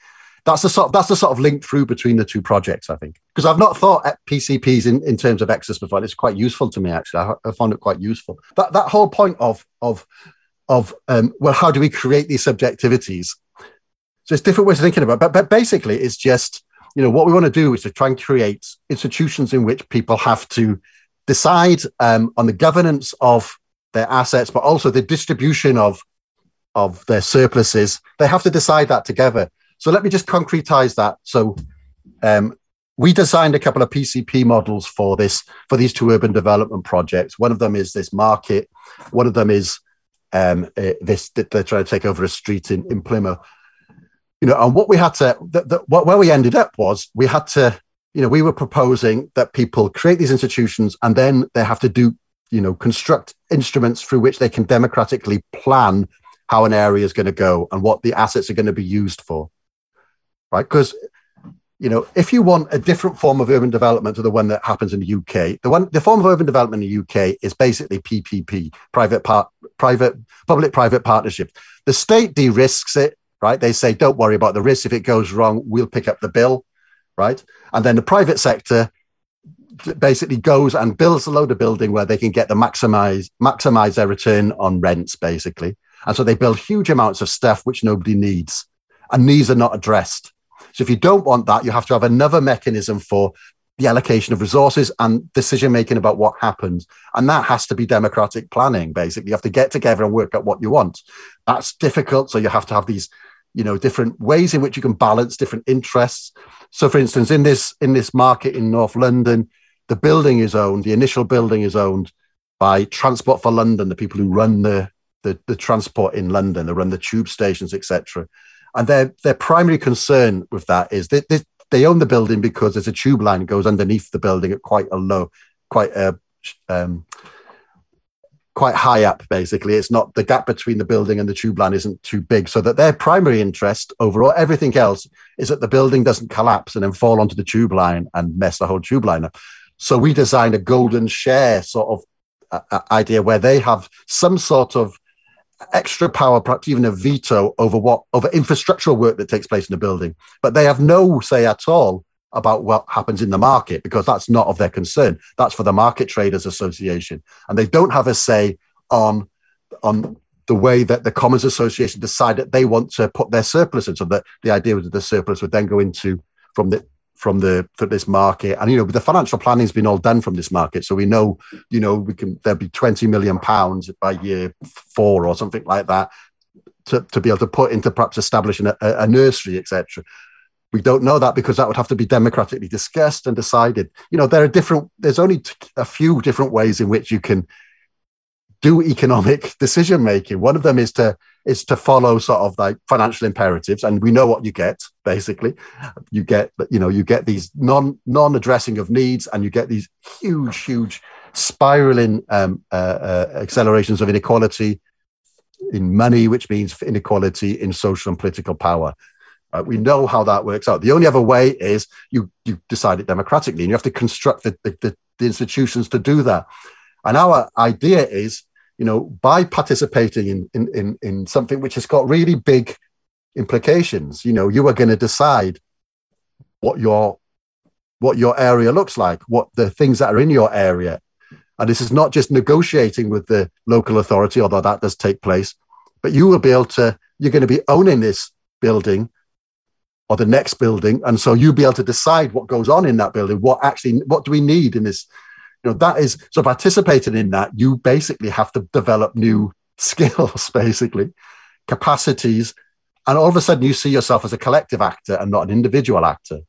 That's the sort of, that's the sort of link through between the two projects, I think. Because I've not thought at PCPs in, in terms of access before. It's quite useful to me, actually. I, I found it quite useful. That that whole point of of of um, well, how do we create these subjectivities? So it's different ways of thinking about. It. But but basically, it's just you know what we want to do is to try and create institutions in which people have to decide um, on the governance of their assets, but also the distribution of of their surpluses. They have to decide that together. So let me just concretize that. So um, we designed a couple of PCP models for this for these two urban development projects. One of them is this market. One of them is um, uh, this they're trying to take over a street in, in Plymouth. You know, and what we had to the, the, where we ended up was we had to you know we were proposing that people create these institutions and then they have to do you know construct instruments through which they can democratically plan how an area is going to go and what the assets are going to be used for right because you know if you want a different form of urban development to the one that happens in the uk the one the form of urban development in the uk is basically ppp private part private public private partnership the state de-risks it right they say don't worry about the risk if it goes wrong we'll pick up the bill right and then the private sector basically goes and builds a load of building where they can get the maximize maximize their return on rents basically and so they build huge amounts of stuff which nobody needs. And these are not addressed. So if you don't want that, you have to have another mechanism for the allocation of resources and decision making about what happens. And that has to be democratic planning, basically. You have to get together and work out what you want. That's difficult. So you have to have these, you know, different ways in which you can balance different interests. So for instance, in this in this market in North London, the building is owned, the initial building is owned by Transport for London, the people who run the the, the transport in London, they run the tube stations, etc. And their their primary concern with that is that they, they own the building because there's a tube line that goes underneath the building at quite a low, quite a um, quite high up. Basically, it's not the gap between the building and the tube line isn't too big, so that their primary interest overall, everything else, is that the building doesn't collapse and then fall onto the tube line and mess the whole tube line up. So we designed a golden share sort of uh, uh idea where they have some sort of extra power, perhaps even a veto over what over infrastructural work that takes place in the building. But they have no say at all about what happens in the market because that's not of their concern. That's for the Market Traders Association, and they don't have a say on on the way that the Commons Association decide that they want to put their surplus in. So that the idea was that the surplus would then go into from the from the from this market. And you know the financial planning has been all done from this market. So we know you know we can there'll be 20 million pounds by year four or something like that to, to be able to put into perhaps establishing a, a nursery etc we don't know that because that would have to be democratically discussed and decided. You know there are different there's only a few different ways in which you can do economic decision making one of them is to is to follow sort of like financial imperatives and we know what you get basically. You get you know you get these non non addressing of needs and you get these huge huge spiraling um, uh, uh, accelerations of inequality in money which means inequality in social and political power. Uh, we know how that works out. The only other way is you you decide it democratically and you have to construct the, the, the institutions to do that. And our idea is you know, by participating in, in, in, in something which has got really big implications, you know, you are going to decide what your what your area looks like, what the things that are in your area. And this is not just negotiating with the local authority, although that does take place, but you will be able to, you're going to be owning this building or the next building. And so you'll be able to decide what goes on in that building, what actually, what do we need in this you know that is so participating in that you basically have to develop new skills basically capacities and all of a sudden you see yourself as a collective actor and not an individual actor.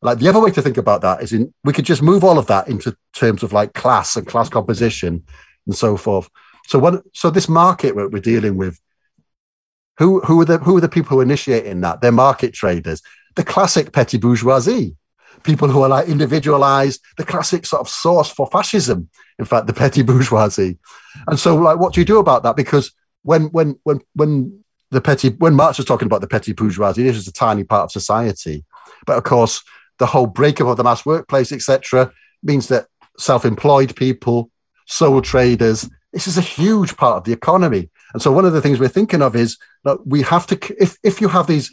Like the other way to think about that is in we could just move all of that into terms of like class and class composition and so forth. So what so this market we're, we're dealing with who who are the who are the people who are initiating that? They're market traders. The classic petty bourgeoisie people who are like individualized, the classic sort of source for fascism, in fact, the petty bourgeoisie. And so, like, what do you do about that? Because when when when when the petty when Marx was talking about the petty bourgeoisie, this is a tiny part of society. But of course, the whole breakup of the mass workplace, etc., means that self-employed people, sole traders, this is a huge part of the economy. And so one of the things we're thinking of is that we have to if if you have these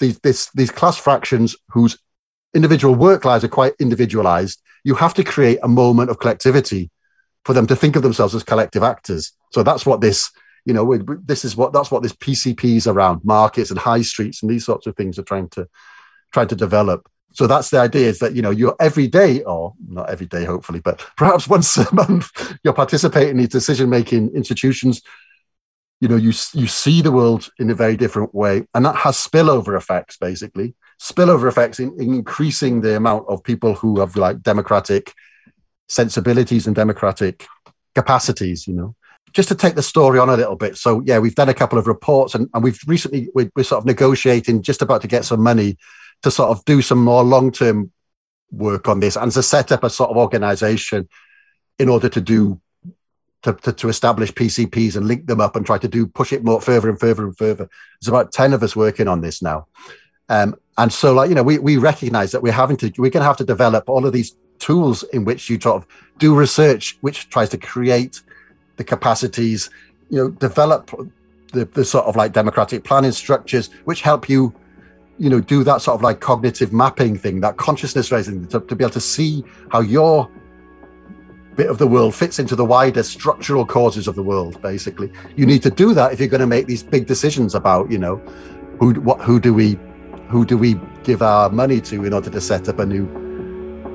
these this, these class fractions whose individual work lives are quite individualized, you have to create a moment of collectivity for them to think of themselves as collective actors. So that's what this you know, this is what that's what this PCPs around markets and high streets and these sorts of things are trying to trying to develop. So that's the idea is that you know you're every day, or not every day, hopefully, but perhaps once a month, you're participating in these decision making institutions. You know, you you see the world in a very different way, and that has spillover effects, basically spillover effects in, in increasing the amount of people who have like democratic sensibilities and democratic capacities. You know, just to take the story on a little bit. So yeah, we've done a couple of reports and, and we've recently, we're, we're sort of negotiating, just about to get some money to sort of do some more long-term work on this and to set up a sort of organization in order to do to, to, to, establish PCPs and link them up and try to do push it more further and further and further. There's about 10 of us working on this now. Um, and so like, you know, we, we recognize that we're having to, we're going to have to develop all of these tools in which you sort of do research, which tries to create the capacities, you know, develop the, the sort of like democratic planning structures, which help you, you know, do that sort of like cognitive mapping thing, that consciousness raising, to, to be able to see how your bit of the world fits into the wider structural causes of the world. Basically, you need to do that if you're going to make these big decisions about, you know, who what who do we who do we give our money to in order to set up a new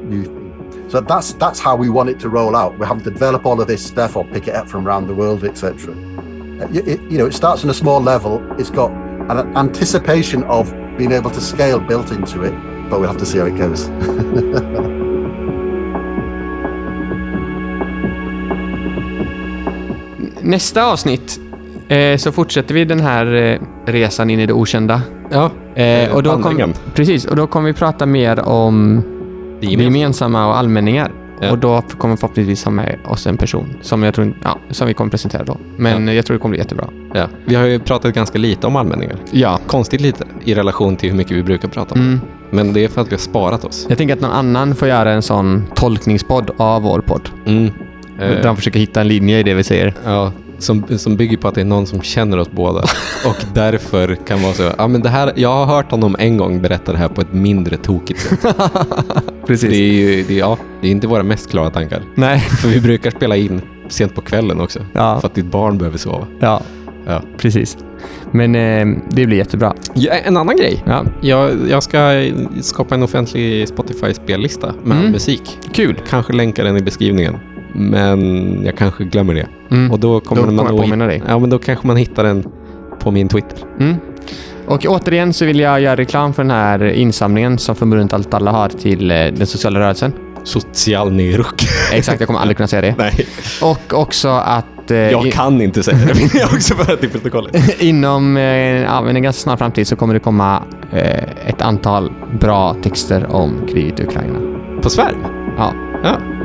new thing? so that's that's how we want it to roll out. We're having to develop all of this stuff or pick it up from around the world, etc. you know, it starts on a small level. It's got an anticipation of being able to scale built into it, but we'll have to see how it goes. Nästa avsnitt eh, så fortsätter vi den här eh, resan in i det okända. Ja, eh, och då kom, Precis, och då kommer vi prata mer om det gemensamma, gemensamma och allmänningar. Ja. Och då kommer vi förhoppningsvis ha med oss en person som, jag tror, ja, som vi kommer presentera då. Men ja. jag tror det kommer bli jättebra. Ja. Vi har ju pratat ganska lite om allmänningar. Ja. Konstigt lite i relation till hur mycket vi brukar prata om. Mm. Men det är för att vi har sparat oss. Jag tänker att någon annan får göra en sån tolkningspodd av vår podd. Mm. Där de försöker hitta en linje i det vi säger. Ja, som, som bygger på att det är någon som känner oss båda. och därför kan vara så, ja men det här, jag har hört honom en gång berätta det här på ett mindre tokigt sätt. Precis. Det är ju, det, ja, det är inte våra mest klara tankar. Nej. För vi brukar spela in sent på kvällen också. Ja. För att ditt barn behöver sova. Ja, ja. precis. Men eh, det blir jättebra. Ja, en annan grej. Ja. Jag, jag ska skapa en offentlig Spotify-spellista med mm. musik. Kul. Kanske länka den i beskrivningen. Men jag kanske glömmer det. Mm. Och då kommer då man kommer påminna dig. Ja, men då kanske man hittar den på min Twitter. Mm. Och återigen så vill jag göra reklam för den här insamlingen som Förbundet Allt Alla har till eh, den sociala rörelsen. Social Neruk. Exakt, jag kommer aldrig kunna säga det. Nej. Och också att... Eh, jag kan inte säga det, vill jag också föra till protokollet. Inom eh, ja, en ganska snar framtid så kommer det komma eh, ett antal bra texter om kriget i Ukraina. På Svärm? Ja. ja.